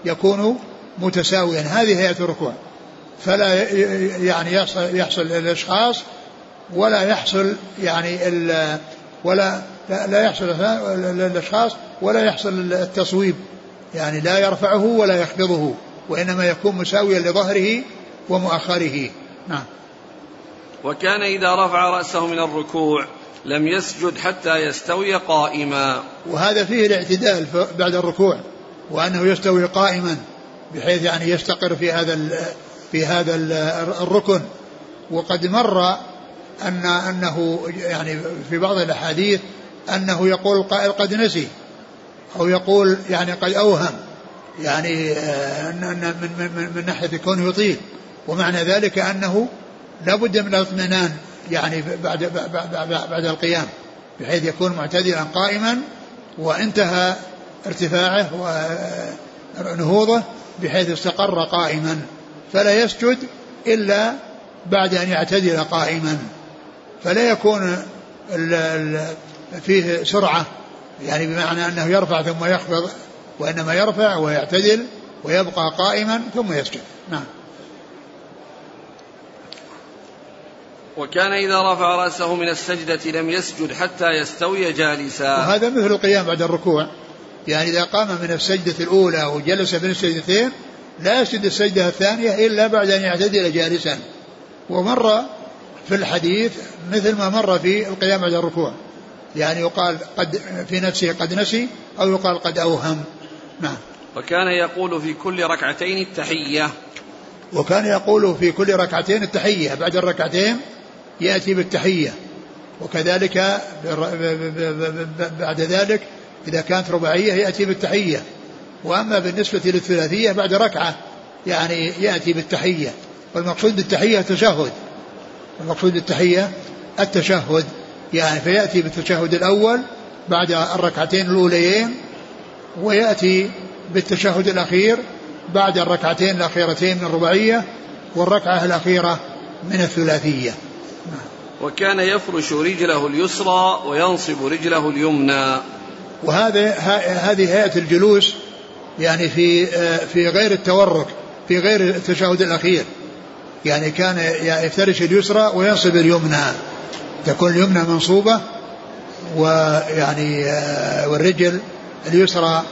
يكون متساويا. هذه هيئة الركوع. فلا يعني يحصل, الإشخاص ولا يحصل يعني ولا لا يحصل الإشخاص ولا يحصل التصويب. يعني لا يرفعه ولا يخفضه وإنما يكون مساويا لظهره ومؤخره. نعم. وكان إذا رفع رأسه من الركوع لم يسجد حتى يستوي قائما. وهذا فيه الاعتدال بعد الركوع وأنه يستوي قائما بحيث يعني يستقر في هذا في هذا الركن. وقد مر أن أنه يعني في بعض الأحاديث أنه يقول القائل قد نسي أو يقول يعني قد أوهم يعني آه، أن من, من, من ناحية كونه يطيل. ومعنى ذلك أنه لا بد من الاطمئنان. يعني بعد, بعد, بعد, القيام بحيث يكون معتدلا قائما وانتهى ارتفاعه ونهوضه بحيث استقر قائما. فلا يسجد إلا بعد أن يعتدل قائما. فلا يكون فيه سرعة يعني بمعنى أنه يرفع ثم يخفض وإنما يرفع ويعتدل ويبقى قائما ثم يسجد. نعم. وكان إذا رفع رأسه من السجدة لم يسجد حتى يستوي جالسا. وهذا مثل القيام بعد الركوع. يعني إذا قام من السجدة الأولى وجلس بين السجدتين لا يسجد السجدة الثانية إلا بعد أن يعتدل جالسا. ومر في الحديث مثل ما مر في القيام بعد الركوع. يعني يقال قد في نفسه قد نسي أو يقال قد أوهم. نعم. وكان يقول في كل ركعتين التحية. وكان يقول في كل ركعتين التحية. بعد الركعتين يأتي بالتحية. وكذلك بعد ذلك إذا كانت رباعية يأتي بالتحية. وأما بالنسبة للثلاثية بعد ركعة يعني يأتي بالتحية. والمقصود بالتحية التشهد. المقصود بالتحية التشهد. يعني فيأتي بالتشهد الأول بعد الركعتين الأوليين ويأتي بالتشهد الأخير بعد الركعتين الأخيرتين من الرباعية والركعة الأخيرة من الثلاثية. وكان يفرش رجله اليسرى وينصب رجله اليمنى. وهذا هذه هيئة الجلوس يعني في في غير التورك في غير التشهد الأخير. يعني كان يفترش اليسرى وينصب اليمنى. تكون اليمنى منصوبة ويعني والرجل اليسرى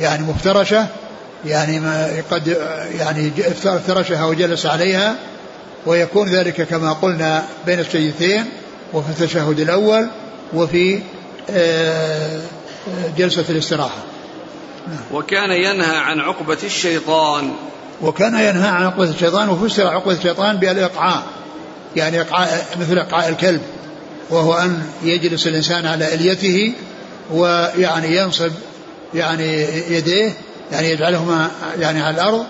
يعني مفترشة يعني قد يعني افترشها وجلس عليها. ويكون ذلك كما قلنا بين السجدتين وفي التشهد الأول وفي آه، جلسة الاستراحة. وكان ينهى عن عقبة الشيطان. وكان ينهى عن عقبة الشيطان وفسر عقبة الشيطان بالإقعاء يعني إقعاء مثل إقعاء الكلب وهو أن يجلس الإنسان على إليته ويعني ينصب يعني يديه يعني يجعلهما يعني على الأرض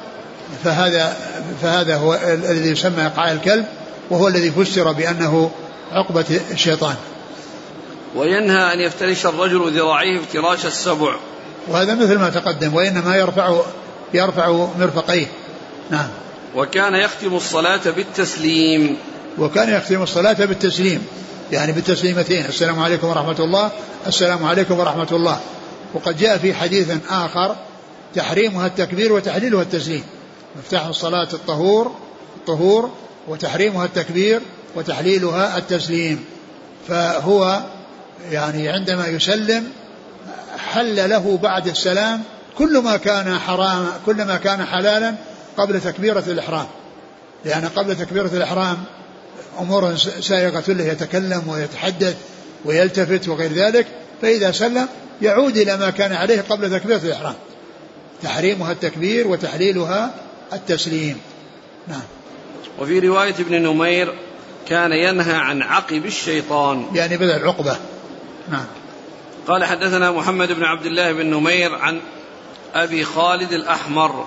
فهذا فهذا هو الذي يسمى إقعاء الكلب وهو الذي فسر بأنه عقبة الشيطان. وينهى أن يفترش الرجل ذراعيه افتراش السبع. وهذا مثل ما تقدم وإنما يرفع يرفع مرفقيه. نعم. وكان يختم الصلاة بالتسليم. وكان يختم الصلاة بالتسليم يعني بالتسليمتين. السلام عليكم ورحمة الله السلام عليكم ورحمة الله. وقد جاء في حديث آخر تحريمها التكبير وتحليلها التسليم. مفتاح الصلاة الطهور الطهور وتحريمها التكبير وتحليلها التسليم. فهو يعني عندما يسلم حل له بعد السلام كل ما كان حرام كل ما كان حلالا قبل تكبيرة الإحرام. لأن قبل تكبيرة الإحرام أمور سائغة له يتكلم ويتحدث ويلتفت وغير ذلك فإذا سلم يعود إلى ما كان عليه قبل تكبيرة الإحرام. تحريمها التكبير وتحليلها التسليم. نعم. وفي رواية ابن نمير كان ينهى عن عقب الشيطان. يعني بدل العقبة. نعم. قال حدثنا محمد بن عبد الله بن نمير عن أبي خالد الأحمر.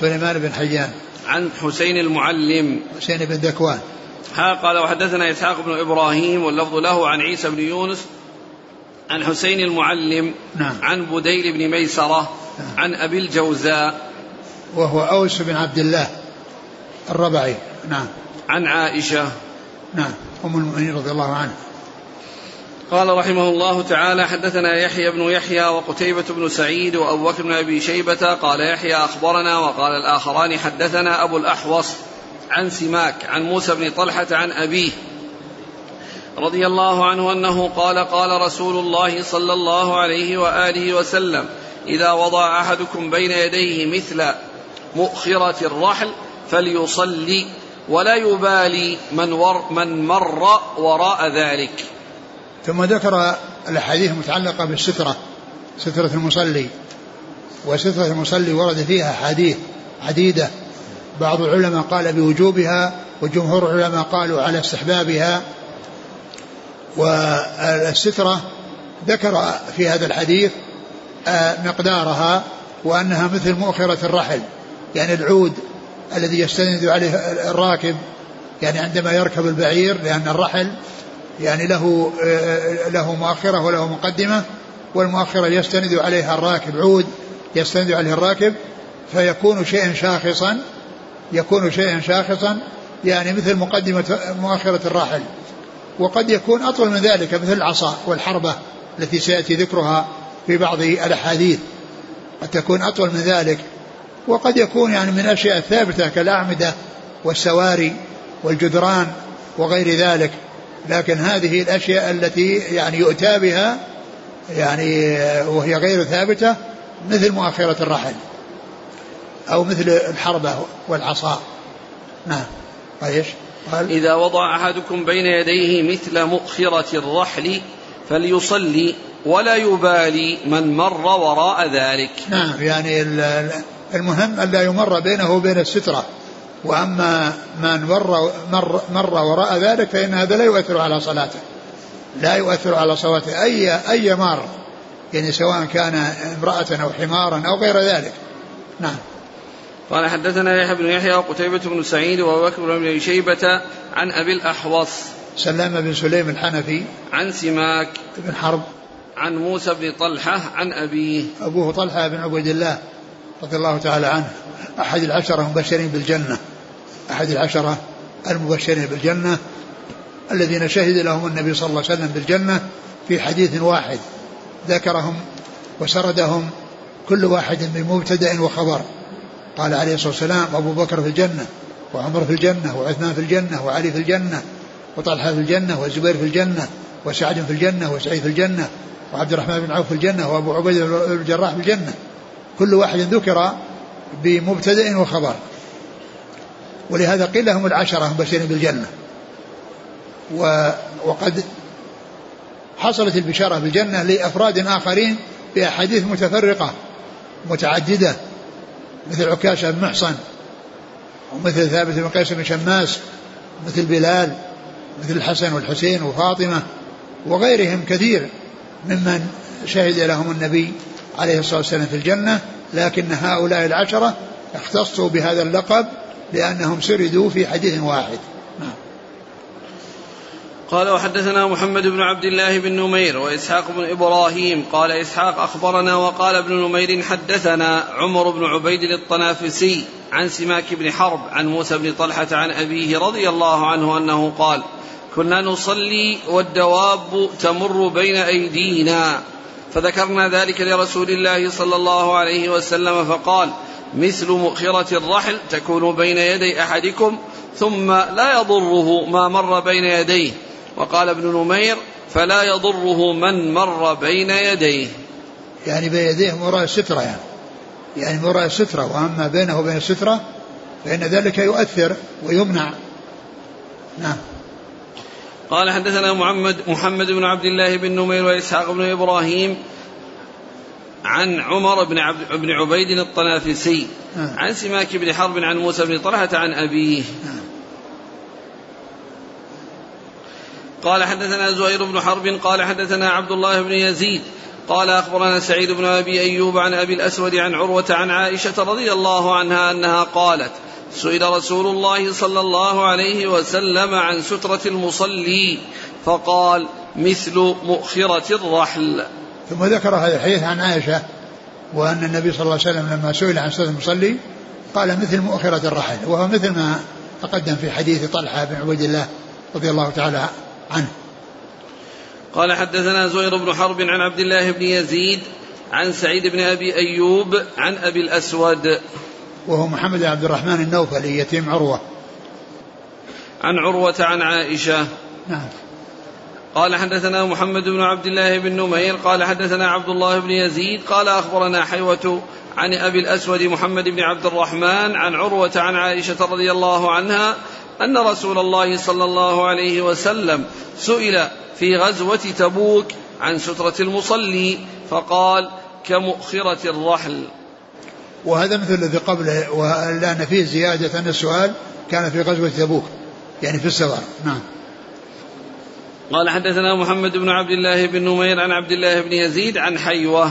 سليمان بن حيان. عن حسين المعلم. حسين بن ذكوان ها قال وحدثنا إسحاق بن إبراهيم واللفظ له عن عيسى بن يونس عن حسين المعلم نعم. عن بديل بن ميسرة نعم. عن أبي الجوزاء وهو أوس بن عبد الله الربعي. نعم. عن عائشة. نعم. أم المؤمنين رضي الله عنها. قال رحمه الله تعالى حدثنا يحيى بن يحيى وقتيبة بن سعيد وأبو بكر بن أبي شيبة قال يحيى أخبرنا وقال الآخران حدثنا أبو الأحوص عن سماك عن موسى بن طلحة عن أبيه رضي الله عنه أنه قال قال رسول الله صلى الله عليه وآله وسلم إذا وضع أحدكم بين يديه مثل مؤخرة الرحل فليصلي ولا يبالي من, ور من مر وراء ذلك. ثم ذكر الأحاديث المتعلقة بالسترة سترة المصلي وسترة المصلي ورد فيها أحاديث عديدة. بعض العلماء قال بوجوبها وجمهور العلماء قالوا على استحبابها. والسترة ذكر في هذا الحديث آه، مقدارها وأنها مثل مؤخرة الرحل. يعني العود الذي يستند عليه الراكب يعني عندما يركب البعير لأن الرحل يعني له له مؤخرة وله مقدمة والمؤخرة يستند عليها الراكب عود يستند عليه الراكب فيكون شيئا شاخصا يكون شيئا شاخصا يعني مثل مقدمة مؤخرة الراحل. وقد يكون أطول من ذلك مثل العصا والحربة التي سيأتي ذكرها في بعض الأحاديث. قد تكون أطول من ذلك. وقد يكون يعني من الأشياء الثابتة كالأعمدة والسواري والجدران وغير ذلك. لكن هذه الأشياء التي يعني يؤتى بها يعني وهي غير ثابتة مثل مؤخرة الرحل أو مثل الحربة والعصا. نعم. إيش؟ قال إذا وضع أحدكم بين يديه مثل مؤخرة الرحل فليصلي ولا يبالي من مر وراء ذلك. نعم. يعني المهم ألا يمر بينه وبين السترة. وأما من مر, مر, مر وراء ذلك فإن هذا لا يؤثر على صلاته. لا يؤثر على صلاته. أي أي مار. يعني سواء كان امرأة أو حمارا أو غير ذلك. نعم. قال حدثنا يحيى بن يحيى وقتيبة بن سعيد وأبو بكر بن شيبة عن أبي الأحوص. سلام بن سليم الحنفي. عن سماك. بن حرب. عن موسى بن طلحة عن أبيه. أبوه طلحة بن عبيد الله. رضي الله تعالى عنه. أحد العشرة المبشرين بالجنة. أحد العشرة المبشرين بالجنة. الذين شهد لهم النبي صلى الله عليه وسلم بالجنة في حديث واحد. ذكرهم وسردهم كل واحد بمبتدأ وخبر. قال عليه الصلاة والسلام أبو بكر في الجنة وعمر في الجنة وعثمان في الجنة وعلي في الجنة وطلحة في الجنة والزبير في الجنة وسعد في الجنة وسعيد في الجنة وعبد الرحمن بن عوف في الجنة وأبو عبيدة الجراح في الجنة. كل واحد ذكر بمبتدأ وخبر. ولهذا قيل لهم العشرة مبشرين بالجنة. وقد حصلت البشارة بالجنة لأفراد آخرين بأحاديث متفرقة متعددة مثل عكاشة بن محصن ومثل ثابت بن قيس بن شماس مثل بلال مثل الحسن والحسين وفاطمة وغيرهم كثير ممن شهد لهم النبي عليه الصلاة والسلام في الجنة لكن هؤلاء العشرة اختصوا بهذا اللقب لأنهم سردوا في حديث واحد. نعم. قال وحدثنا محمد بن عبد الله بن نمير وإسحاق بن إبراهيم. قال إسحاق أخبرنا وقال ابن نمير حدثنا عمر بن عبيد الطنافسي عن سماك بن حرب عن موسى بن طلحة عن أبيه رضي الله عنه أنه قال كنا نصلي والدواب تمر بين أيدينا. فذكرنا ذلك لرسول الله صلى الله عليه وسلم فقال مثل مؤخرة الرحل تكون بين يدي أحدكم ثم لا يضره ما مر بين يديه. وقال ابن نمير فلا يضره من مر بين يديه. يعني بين يديه وراء السترة يعني. يعني وراء السترة وأما بينه وبين السترة فإن ذلك يؤثر ويمنع. نعم. قال حدثنا محمد محمد بن عبد الله بن نمير وإسحاق بن إبراهيم عن عمر بن عبد بن عبيد الطنافسي نعم. عن سماك بن حرب عن موسى بن طلحة عن أبيه نعم. قال حدثنا زهير بن حرب قال حدثنا عبد الله بن يزيد قال أخبرنا سعيد بن أبي أيوب عن أبي الأسود عن عروة عن عائشة رضي الله عنها أنها قالت سئل رسول الله صلى الله عليه وسلم عن سترة المصلي فقال مثل مؤخرة الرحل. ثم ذكر هذا الحديث عن عائشة وأن النبي صلى الله عليه وسلم لما سئل عن سترة المصلي قال مثل مؤخرة الرحل. وهو مثل ما تقدم في حديث طلحة بن عبيد الله رضي الله تعالى عنه. قال حدثنا زهير بن حرب عن عبد الله بن يزيد عن سعيد بن أبي أيوب عن أبي الأسود. وهو محمد بن عبد الرحمن النوفلي يتيم عروة. عن عروة عن عائشة. نعم. قال حدثنا محمد بن عبد الله بن نمير قال حدثنا عبد الله بن يزيد قال أخبرنا حيوة عن أبي الأسود محمد بن عبد الرحمن عن عروة عن عائشة رضي الله عنها أن رسول الله صلى الله عليه وسلم سئل في غزوة تبوك عن سترة المصلي فقال كمؤخرة الرحل. وهذا مثل الذي قبله ولان فيه زيادة أن السؤال كان في غزوة تبوك يعني في السفر نعم. قال حدثنا محمد بن عبد الله بن نمير عن عبد الله بن يزيد عن حيوة.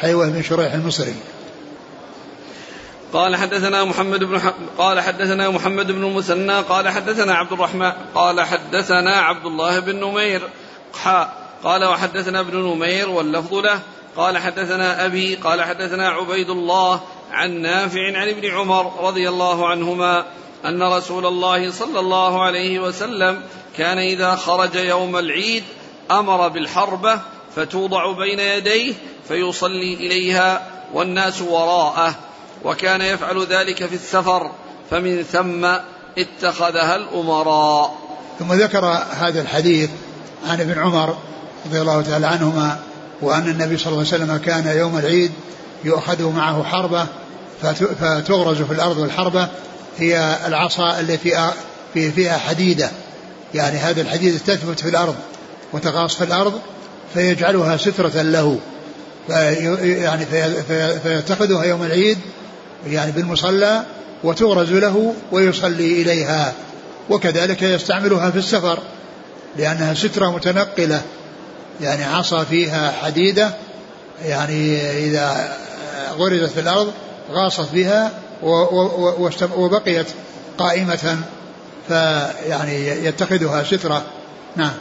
حيوة بن شريح المصري. قال حدثنا محمد بن ح... قال حدثنا محمد بن المثنى قال حدثنا عبد الرحمن قال حدثنا عبد الله بن نمير. حاء قال وحدثنا ابن نمير واللفظ له. قال حدثنا أبي قال حدثنا عبيد الله عن نافع عن ابن عمر رضي الله عنهما أن رسول الله صلى الله عليه وسلم كان إذا خرج يوم العيد أمر بالحربة فتوضع بين يديه فيصلي إليها والناس وراءه وكان يفعل ذلك في السفر فمن ثم اتخذها الأمراء. ثم ذكر هذا الحديث عن ابن عمر رضي الله تعالى عنهما وأن النبي صلى الله عليه وسلم كان يوم العيد يؤخذ معه حربة فتغرز في الأرض والحربة هي العصا التي في فيها حديدة. يعني هذا الحديد تثبت في الأرض وتغاص في الأرض فيجعلها سترة له. في يعني فيتخذها يوم العيد يعني بالمصلى وتغرز له ويصلي إليها. وكذلك يستعملها في السفر لأنها سترة متنقلة. يعني عصا فيها حديدة يعني إذا غرزت في الأرض غاصت بها وبقيت قائمة فيعني يتخذها سترة. نعم.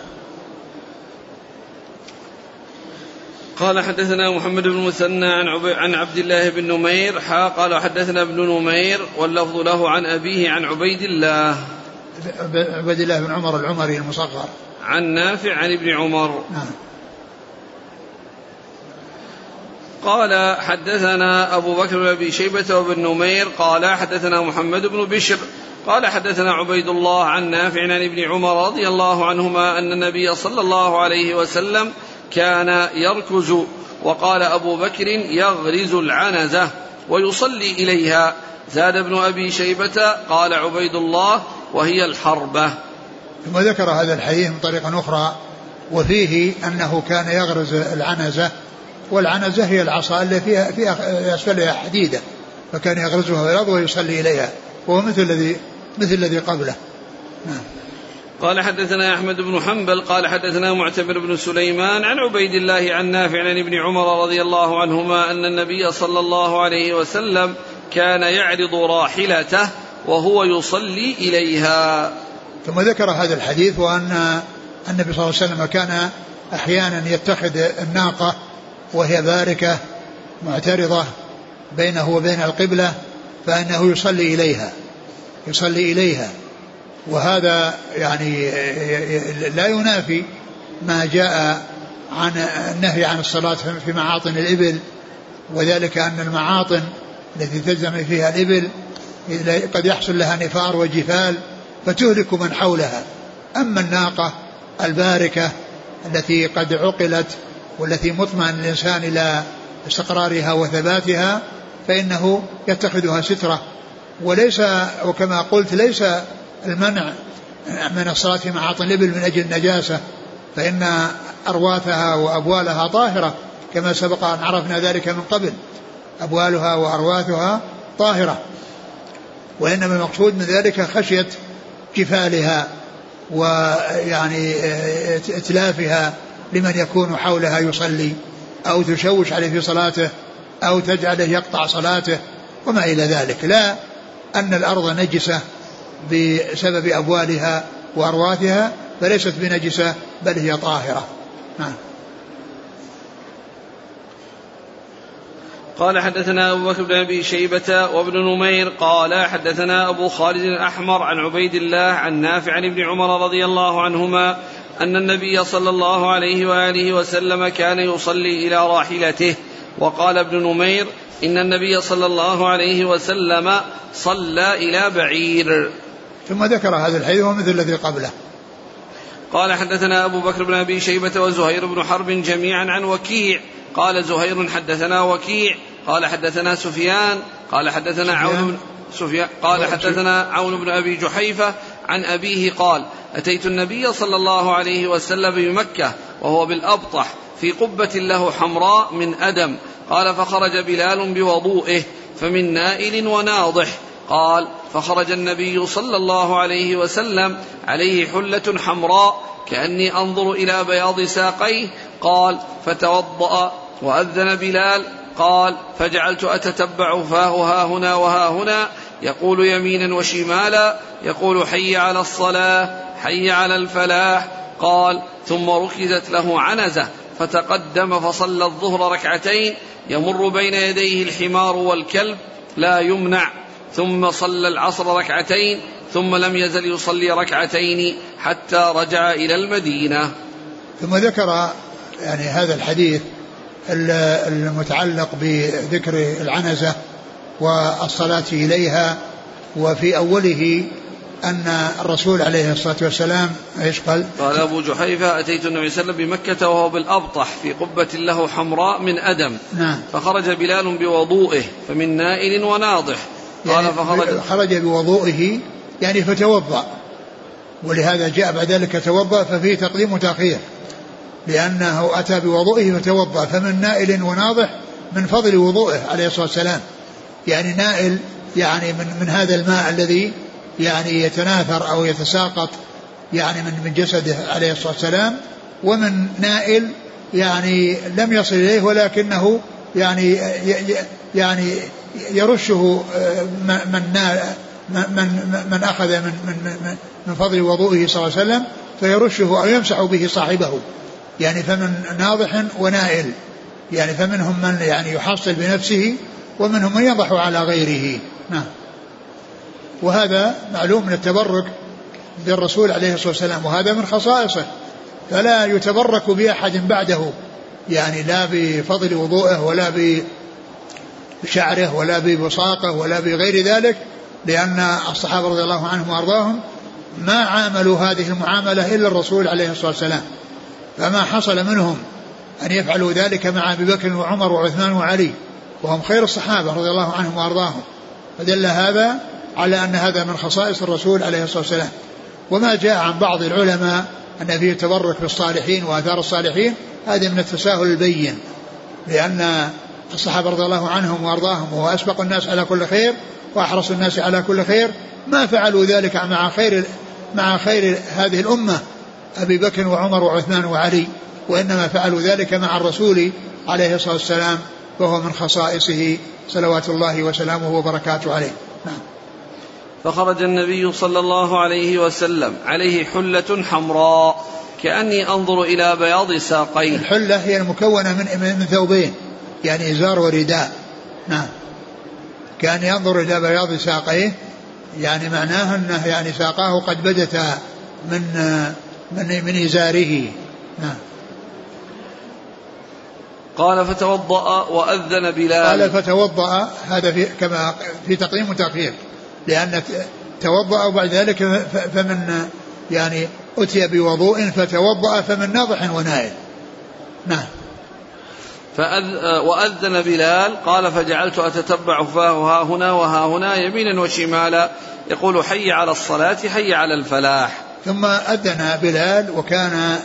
قال حدثنا محمد بن مثنى عن عن عبد الله بن نمير حا قال حدثنا ابن نمير واللفظ له عن أبيه عن عبيد الله. عبيد الله بن عمر العمري المصغر. عن نافع عن ابن عمر. نعم. قال حدثنا أبو بكر بن أبي شيبة وابن نمير قال حدثنا محمد بن بشر قال حدثنا عبيد الله عن نافع عن ابن عمر رضي الله عنهما أن النبي صلى الله عليه وسلم كان يركز وقال أبو بكر يغرز العنزة ويصلي إليها. زاد ابن أبي شيبة قال عبيد الله وهي الحربة. ثم ذكر هذا الحديث من طريقة أخرى وفيه أنه كان يغرز العنزة والعنزة هي العصا اللي فيها فيها أسفلها حديدة فكان يغرزها في الأرض ويصلي إليها وهو مثل الذي مثل الذي قبله. نعم. قال حدثنا أحمد بن حنبل قال حدثنا معتمر بن سليمان عن عبيد الله عن نافع عن ابن عمر رضي الله عنهما أن النبي صلى الله عليه وسلم كان يعرض راحلته وهو يصلي إليها. ثم ذكر هذا الحديث وأن النبي صلى الله عليه وسلم كان أحيانا يتخذ الناقة وهي باركة معترضة بينه وبين القبلة فإنه يصلي إليها يصلي إليها. وهذا يعني لا ينافي ما جاء عن النهي عن الصلاة في معاطن الإبل وذلك أن المعاطن التي تلزم فيها الإبل قد يحصل لها نفار وجفال فتهلك من حولها. أما الناقة الباركة التي قد عقلت والتي مطمئن الإنسان إلى استقرارها وثباتها فإنه يتخذها سترة. وليس وكما قلت ليس المنع من الصلاة في معاطن الإبل من أجل النجاسة فإن أرواثها وأبوالها طاهرة كما سبق أن عرفنا ذلك من قبل. أبوالها وأرواثها طاهرة. وإنما المقصود من ذلك خشية جفالها ويعني اتلافها لمن يكون حولها يصلي أو تشوش عليه في صلاته أو تجعله يقطع صلاته وما إلى ذلك. لا أن الأرض نجسة بسبب أبوالها وأرواثها فليست بنجسة بل هي طاهرة. نعم. قال حدثنا أبو بكر بن أبي شيبة وابن نمير قال حدثنا أبو خالد الأحمر عن عبيد الله عن نافع عن ابن عمر رضي الله عنهما أن النبي صلى الله عليه وآله وسلم كان يصلي إلى راحلته وقال ابن نمير إن النبي صلى الله عليه وسلم صلى إلى بعير. ثم ذكر هذا الحديث ومثل الذي قبله. قال حدثنا أبو بكر بن أبي شيبة وزهير بن حرب جميعا عن وكيع. قال زهير حدثنا وكيع. قال حدثنا سفيان. قال حدثنا عون بن سفيان. قال حدثنا عون بن أبي جحيفة عن أبيه قال أتيت النبي صلى الله عليه وسلم بمكة وهو بالأبطح في قبة له حمراء من أدم. قال فخرج بلال بوضوئه فمن نائل وناضح. قال فخرج النبي صلى الله عليه وسلم عليه حلة حمراء كأني أنظر إلى بياض ساقيه. قال فتوضأ وأذن بلال. قال فجعلت أتتبع فاه ها هنا وها هنا. يقول يمينا وشمالا يقول حي على الصلاة حي على الفلاح قال ثم ركزت له عنزة فتقدم فصلى الظهر ركعتين يمر بين يديه الحمار والكلب لا يمنع ثم صلى العصر ركعتين ثم لم يزل يصلي ركعتين حتى رجع إلى المدينة. ثم ذكر يعني هذا الحديث المتعلق بذكر العنزة والصلاة إليها وفي أوله أن الرسول عليه الصلاة والسلام إيش قال؟ قال أبو جحيفة أتيت النبي صلى الله عليه وسلم بمكة وهو بالأبطح في قبة له حمراء من أدم. نعم. فخرج بلال بوضوئه فمن نائل وناضح. قال يعني فخرج خرج بوضوئه يعني فتوضأ. ولهذا جاء بعد ذلك توضأ ففيه تقديم وتأخير. لأنه أتى بوضوئه فتوضأ. فمن نائل وناضح من فضل وضوئه عليه الصلاة والسلام. يعني نائل يعني من من هذا الماء الذي يعني يتناثر أو يتساقط يعني من من جسده عليه الصلاة والسلام. ومن نائل يعني لم يصل إليه ولكنه يعني يعني يرشه آه، من من من أخذ من من من فضل وضوئه صلى الله عليه وسلم فيرشه أو يمسح به صاحبه. يعني فمن ناضح ونائل. يعني فمنهم من يعني يحصل بنفسه ومنهم من يضح على غيره. نعم. وهذا معلوم من التبرك بالرسول عليه الصلاة والسلام وهذا من خصائصه. فلا يتبرك بأحد بعده يعني لا بفضل وضوءه ولا بشعره ولا ببصاقه ولا بغير ذلك لأن الصحابة رضي الله عنهم وأرضاهم ما عاملوا هذه المعاملة إلا الرسول عليه الصلاة والسلام. فما حصل منهم أن يفعلوا ذلك مع أبي بكر وعمر وعثمان وعلي. وهم خير الصحابة رضي الله عنهم وأرضاهم. فدل هذا على أن هذا من خصائص الرسول عليه الصلاة والسلام. وما جاء عن بعض العلماء أن فيه تبرك بالصالحين وآثار الصالحين هذا من التساهل البين. لأن الصحابة رضي الله عنهم وأرضاهم وهو أسبق الناس على كل خير وأحرص الناس على كل خير ما فعلوا ذلك مع خير مع خير هذه الأمة أبي بكر وعمر وعثمان وعلي. وإنما فعلوا ذلك مع الرسول عليه الصلاة والسلام. وهو من خصائصه صلوات الله وسلامه وبركاته عليه. نعم. فخرج النبي صلى الله عليه وسلم عليه حلة حمراء كأني أنظر إلى بياض ساقيه الحلة هي المكونة من من ثوبين يعني إزار ورداء. نعم. كان ينظر إلى بياض ساقيه يعني معناه أنه يعني ساقاه قد بدت من من من إزاره. نعم. قال فتوضأ وأذن بلال. قال فتوضأ هذا في كما في تقديم وتأخير لأن توضأ وبعد ذلك فمن يعني أتي بوضوء فتوضأ فمن ناضح ونائل. نعم. فأذ... وأذن بلال قال فجعلت أتتبع فاه ها هنا وها هنا يمينا وشمالا. يقول حي على الصلاة حي على الفلاح. ثم أذن بلال وكان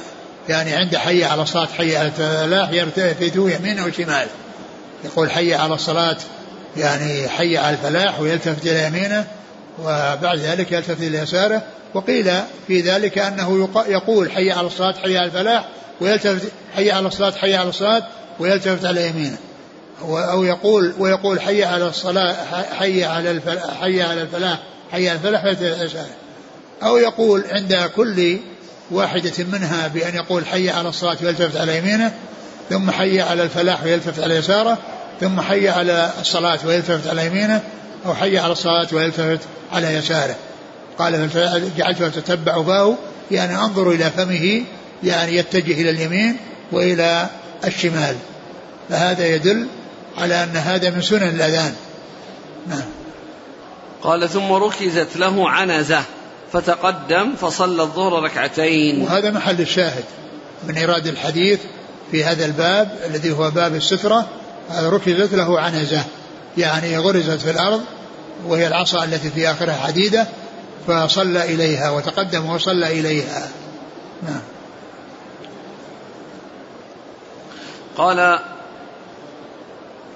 يعني عند حي على الصلاة حي على الفلاح يلتفت يمينا وشمالا يقول حي على الصلاة يعني حي على الفلاح ويلتفت إلى يمينه وبعد ذلك يلتفت إلى يساره وقيل في ذلك أنه يقول حي على الصلاة حي على الفلاح ويلتفت حي على الصلاة حي على الصلاة ويلتفت على يمينه أو يقول ويقول حي على الصلاة حي على الفلاح حي على الفلاح حي على الفلاح أو يقول عند كل واحدة منها بأن يقول حي على الصلاة ويلتفت على يمينه ثم حي على الفلاح ويلتفت على يساره ثم حي على الصلاة ويلتفت على يمينه أو حي على الصلاة ويلتفت على يساره. قال جعلت أتتبع فاه يعني أنظر إلى فمه يعني يتجه إلى اليمين وإلى الشمال. فهذا يدل على أن هذا من سنن الأذان. نعم. قال ثم ركزت له عنزة. فتقدم فصلى الظهر ركعتين. وهذا محل الشاهد من إيراد الحديث في هذا الباب الذي هو باب السترة ركزت له عنزة يعني غرزت في الأرض وهي العصا التي في آخرها حديدة فصلى إليها وتقدم وصلى إليها. نعم. قال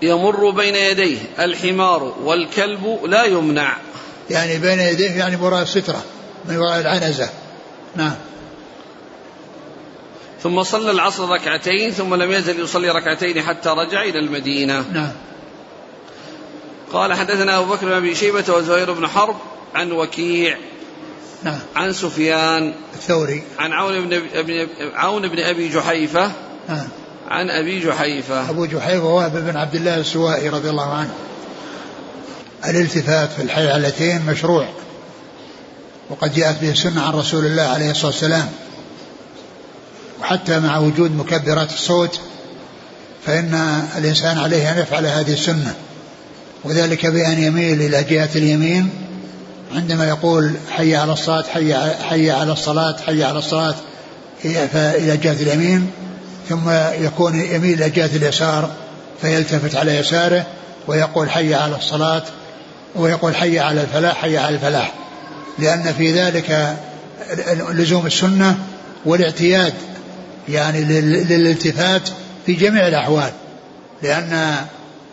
يمر بين يديه الحمار والكلب لا يمنع. يعني بين يديه يعني وراء السترة. من وراء العنزة. نعم. ثم صلى العصر ركعتين ثم لم يزل يصلي ركعتين حتى رجع إلى المدينة. نعم. قال حدثنا أبو بكر بن أبي شيبة وزهير بن حرب عن وكيع نعم. عن سفيان الثوري. عن عون بن أبي عون بن أبي جحيفة نعم. عن أبي جحيفة. أبو جحيفة وهب بن عبد الله السوائي رضي الله عنه. الالتفات في الحيالتين مشروع. وقد جاءت به السنة عن رسول الله عليه الصلاة والسلام. وحتى مع وجود مكبرات الصوت فإن الإنسان عليه أن يفعل هذه السنة. وذلك بأن يميل إلى جهة اليمين عندما يقول حي على الصلاة حي, حي على الصلاة حي على الصلاة إلى جهة اليمين ثم يكون يميل إلى جهة اليسار فيلتفت على يساره ويقول حي على الصلاة ويقول حي على الفلاح حي على الفلاح. لأن في ذلك لزوم السنة والاعتياد يعني للالتفات في جميع الأحوال. لأن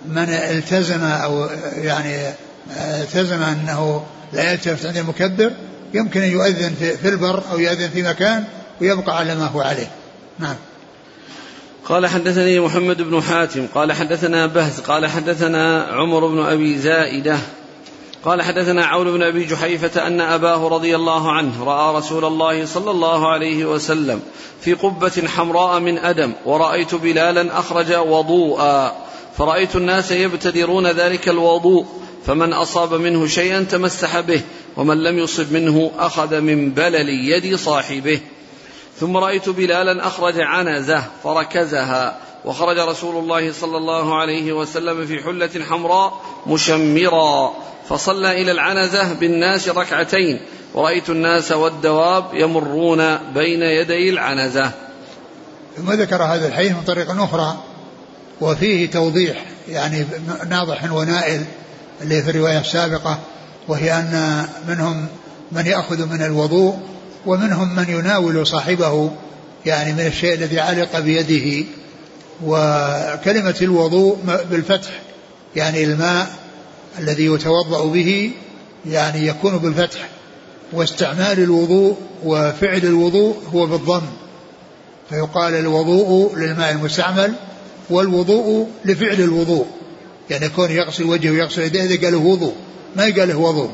من التزم أو يعني التزم أنه لا يلتفت عند المكبر يمكن أن يؤذن في البر أو يؤذن في مكان ويبقى على ما هو عليه. نعم. قال حدثني محمد بن حاتم قال حدثنا بهز قال حدثنا عمر بن أبي زائدة قال حدثنا عون بن أبي جحيفة أن أباه رضي الله عنه رأى رسول الله صلى الله عليه وسلم في قبة حمراء من أدم ورأيت بلالا أخرج وضوءا فرأيت الناس يبتدرون ذلك الوضوء فمن أصاب منه شيئا تمسح به ومن لم يصب منه أخذ من بلل يد صاحبه. ثم رأيت بلالا أخرج عنزة فركزها وخرج رسول الله صلى الله عليه وسلم في حلة حمراء مشمرا. فصلى إلى العنزة بالناس ركعتين. ورأيت الناس والدواب يمرون بين يدي العنزة. ثم ذكر هذا الحديث من طريق أخرى. وفيه توضيح يعني ناضح ونائل اللي في الرواية السابقة. وهي أن منهم من يأخذ من الوضوء ومنهم من يناول صاحبه يعني من الشيء الذي علق بيده. وكلمة الوضوء بالفتح يعني الماء الذي يتوضأ به يعني يكون بالفتح واستعمال الوضوء وفعل الوضوء هو بالضم. فيقال الوضوء للماء المستعمل والوضوء لفعل الوضوء. يعني يكون يغسل وجهه ويغسل يديه إذا قال وضوء ما يقال وضوء.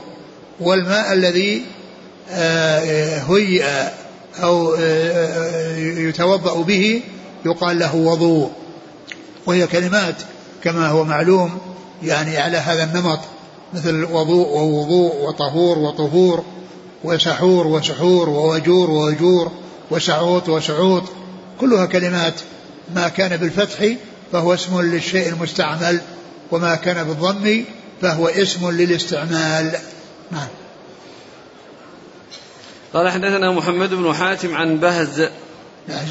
والماء الذي آه، هيئ أو آه، آه، يتوضأ به يقال له وضوء. وهي كلمات كما هو معلوم يعني على هذا النمط مثل وضوء ووضوء وطهور وطهور وسحور وسحور ووجور ووجور وسعوط وسعوط كلها كلمات ما كان بالفتح فهو اسم للشيء المستعمل وما كان بالضم فهو اسم للاستعمال. نعم. قال حدثنا محمد بن حاتم عن بهز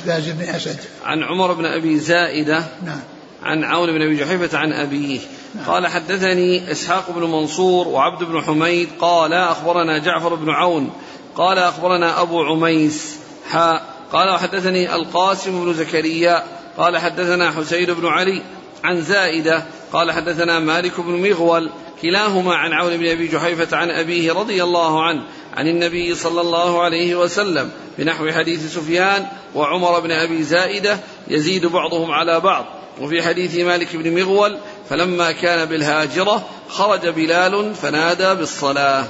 بهز بن أسد. عن عمر بن أبي زائدة نعم. عن عون بن أبي جحيفة عن أبيه. قال حدثني إسحاق بن منصور وعبد بن حميد. قال أخبرنا جعفر بن عون. قال أخبرنا أبو عميس. حاء قال وحدثني القاسم بن زكريا. قال حدثنا حسين بن علي عن زائدة. قال حدثنا مالك بن مغول. كلاهما عن عون بن أبي جحيفة عن أبيه رضي الله عنه. عن النبي صلى الله عليه وسلم. بنحو حديث سفيان وعمر بن أبي زائدة. يزيد بعضهم على بعض. وفي حديث مالك بن مغول فلما كان بالهاجرة خرج بلال فنادى بالصلاة.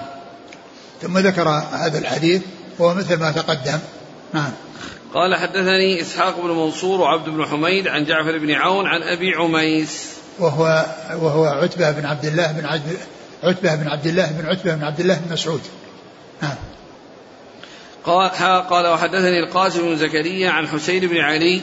ثم ذكر هذا الحديث وهو مثل ما تقدم. نعم. قال حدثني إسحاق بن منصور وعبد بن حميد عن جعفر بن عون عن أبي عميس. وهو وهو عتبة بن عبد الله بن عبد عتبة بن عبد الله بن عتبة بن عبد الله بن مسعود. نعم. قال قال وحدثني القاسم بن زكريا عن حسين بن علي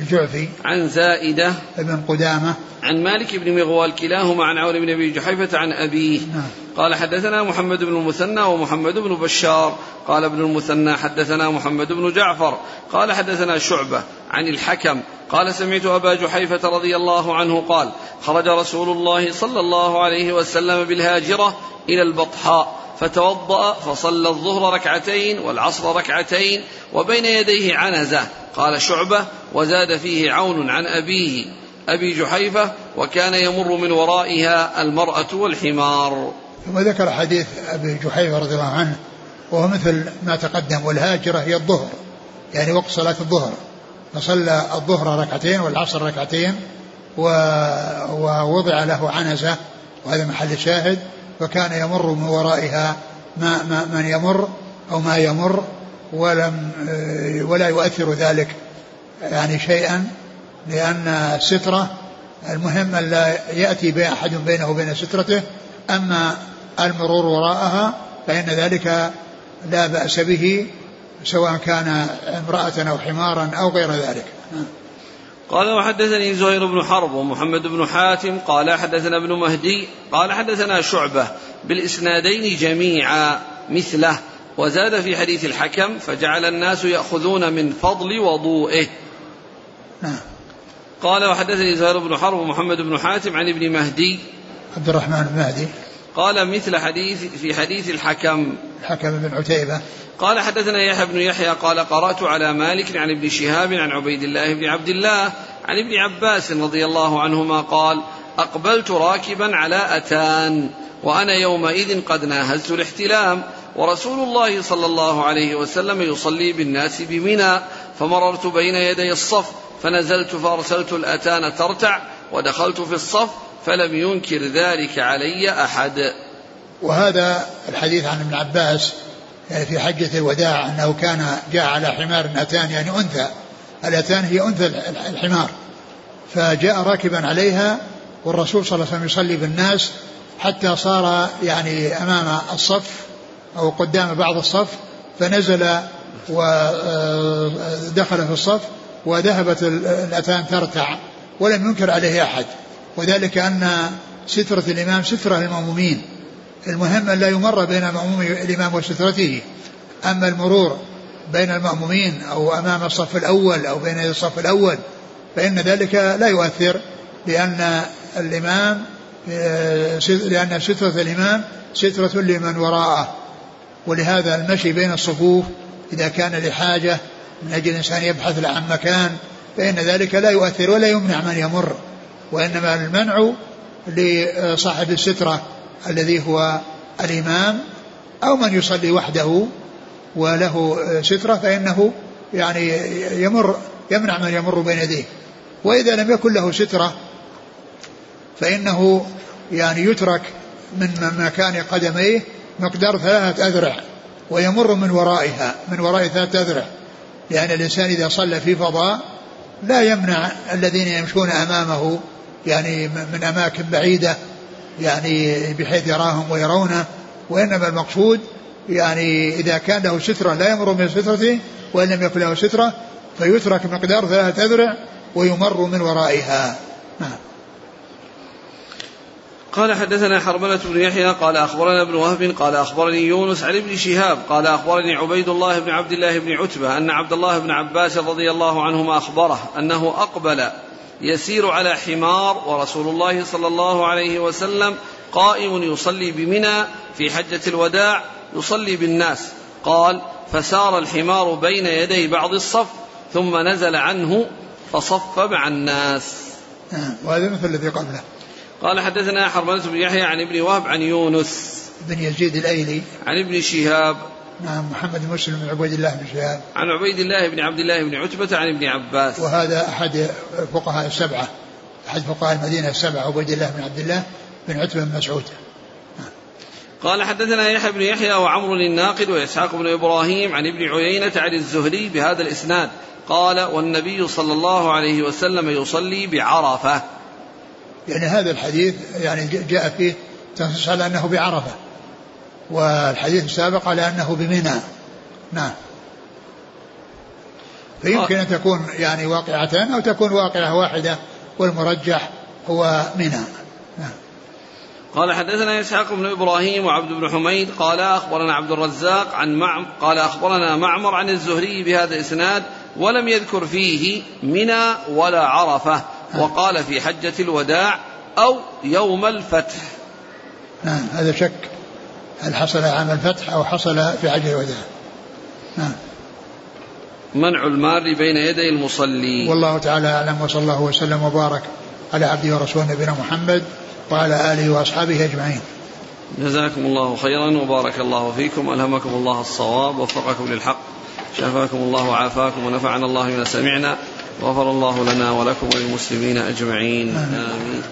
الجعفي عن زائدة ابن قدامة. عن مالك بن مغوال كلاهما عن عون بن أبي جحيفة عن أبيه. نعم. قال حدثنا محمد بن المثنى ومحمد بن بشار. قال ابن المثنى حدثنا محمد بن جعفر. قال حدثنا شعبة عن الحكم. قال سمعت أبا جحيفة رضي الله عنه قال خرج رسول الله صلى الله عليه وسلم بالهاجرة إلى البطحاء فتوضأ فصلى الظهر ركعتين والعصر ركعتين وبين يديه عنزة. قال شعبة وزاد فيه عون عن أبيه أبي جحيفة وكان يمر من ورائها المرأة والحمار. ثم ذكر حديث أبي جحيفة رضي الله عنه وهو مثل ما تقدم والهاجرة هي الظهر يعني وقت صلاة الظهر فصلى الظهر ركعتين والعصر ركعتين ووضع له عنزة وهذا محل الشاهد فكان يمر من ورائها ما, ما من يمر أو ما يمر ولم ولا يؤثر ذلك يعني شيئا لأن السترة المهم أن لا يأتي بأحد بينه وبين سترته أما المرور وراءها فإن ذلك لا بأس به سواء كان امرأة أو حمارا أو غير ذلك. قال وحدثني زهير بن حرب ومحمد بن حاتم قال حدثنا ابن مهدي قال حدثنا شعبة بالإسنادين جميعا مثله. وزاد في حديث الحكم فجعل الناس يأخذون من فضل وضوئه. نعم. قال وحدثني زهير بن حرب ومحمد بن حاتم عن ابن مهدي. عبد الرحمن بن مهدي. قال مثل حديث في حديث الحكم. الحكم بن عتيبة. قال حدثنا يحيى بن يحيى قال قرأت على مالك عن ابن شهاب عن عبيد الله بن عبد الله عن ابن عباس رضي الله عنهما قال أقبلت راكبا على أتان. وأنا يومئذ قد ناهزت الاحتلام. ورسول الله صلى الله عليه وسلم يصلي بالناس بمنى فمررت بين يدي الصف فنزلت فأرسلت الأتان ترتع ودخلت في الصف فلم ينكر ذلك علي أحد. وهذا الحديث عن ابن عباس يعني في حجة الوداع أنه كان جاء على حمار أتان يعني أنثى. الأتان هي أنثى الحمار. فجاء راكبا عليها والرسول صلى الله عليه وسلم يصلي بالناس حتى صار يعني أمام الصف أو قدام بعض الصف فنزل ودخل في الصف وذهبت الأتان ترتع ولم ينكر عليه أحد. وذلك أن سترة الإمام سترة للمأمومين. المهم أن لا يمر بين مأموم الإمام وسترته. أما المرور بين المأمومين أو أمام الصف الأول أو بين الصف الأول فإن ذلك لا يؤثر لأن الإمام لأن سترة الإمام سترة لمن وراءه. ولهذا المشي بين الصفوف إذا كان لحاجة من أجل الإنسان يبحث عن مكان فإن ذلك لا يؤثر ولا يمنع من يمر. وإنما المنع لصاحب السترة الذي هو الإمام أو من يصلي وحده وله سترة فإنه يعني يمر يمنع من يمر بين يديه. وإذا لم يكن له سترة فإنه يعني يترك من مكان قدميه مقدار ثلاثة أذرع ويمر من ورائها من وراء ثلاثة أذرع. لأن الإنسان إذا صلى في فضاء لا يمنع الذين يمشون أمامه يعني من أماكن بعيدة يعني بحيث يراهم ويرونه. وإنما المقصود يعني إذا كان له سترة لا يمر من سترته وإن لم يكن له سترة فيترك مقدار ثلاثة أذرع ويمر من ورائها. نعم. قال حدثنا حرملة بن يحيى قال أخبرنا ابن وهب قال أخبرني يونس عن ابن شهاب قال أخبرني عبيد الله بن عبد الله بن عتبة أن عبد الله بن عباس رضي الله عنهما أخبره أنه أقبل يسير على حمار ورسول الله صلى الله عليه وسلم قائم يصلي بمنى في حجة الوداع يصلي بالناس. قال فسار الحمار بين يدي بعض الصف ثم نزل عنه فصف مع الناس. نعم وهذا مثل الذي قبله. قال حدثنا حرملة بن يحيى عن ابن وهب عن يونس بن يزيد الأيلي. عن ابن شهاب نعم محمد بن مسلم بن عبيد الله بن شهاب. عن عبيد الله بن عبد الله بن عتبة عن ابن عباس. وهذا أحد فقهاء السبعة أحد فقهاء المدينة السبعة عبيد الله بن عبد الله بن عتبة بن مسعود. قال حدثنا يحيى بن يحيى وعمر الناقد وإسحاق بن إبراهيم عن ابن عيينة عن الزهري بهذا الإسناد. قال والنبي صلى الله عليه وسلم يصلي بعرفة. يعني هذا الحديث يعني جاء فيه تنصص على أنه بعرفة والحديث السابق على أنه بمنى. نعم. فيمكن أن تكون يعني واقعتان أو تكون واقعة واحدة والمرجح هو منى. نعم. قال حدثنا إسحاق بن إبراهيم وعبد بن حميد قال أخبرنا عبد الرزاق عن معم قال أخبرنا معمر عن الزهري بهذا الإسناد ولم يذكر فيه منى ولا عرفة. وقال في حجة الوداع أو يوم الفتح. نعم هذا شك. هل حصل عام الفتح أو حصل في حجة الوداع؟ نعم. منع المار بين يدي المصلي. والله تعالى أعلم وصلى الله وسلم وبارك على عبده ورسوله نبينا محمد وعلى آله وأصحابه أجمعين. جزاكم الله خيرا وبارك الله فيكم. ألهمكم الله الصواب ووفقكم للحق شافاكم الله وعافاكم ونفعنا الله بما سمعنا. غفر الله لنا ولكم وللمسلمين أجمعين. آمين.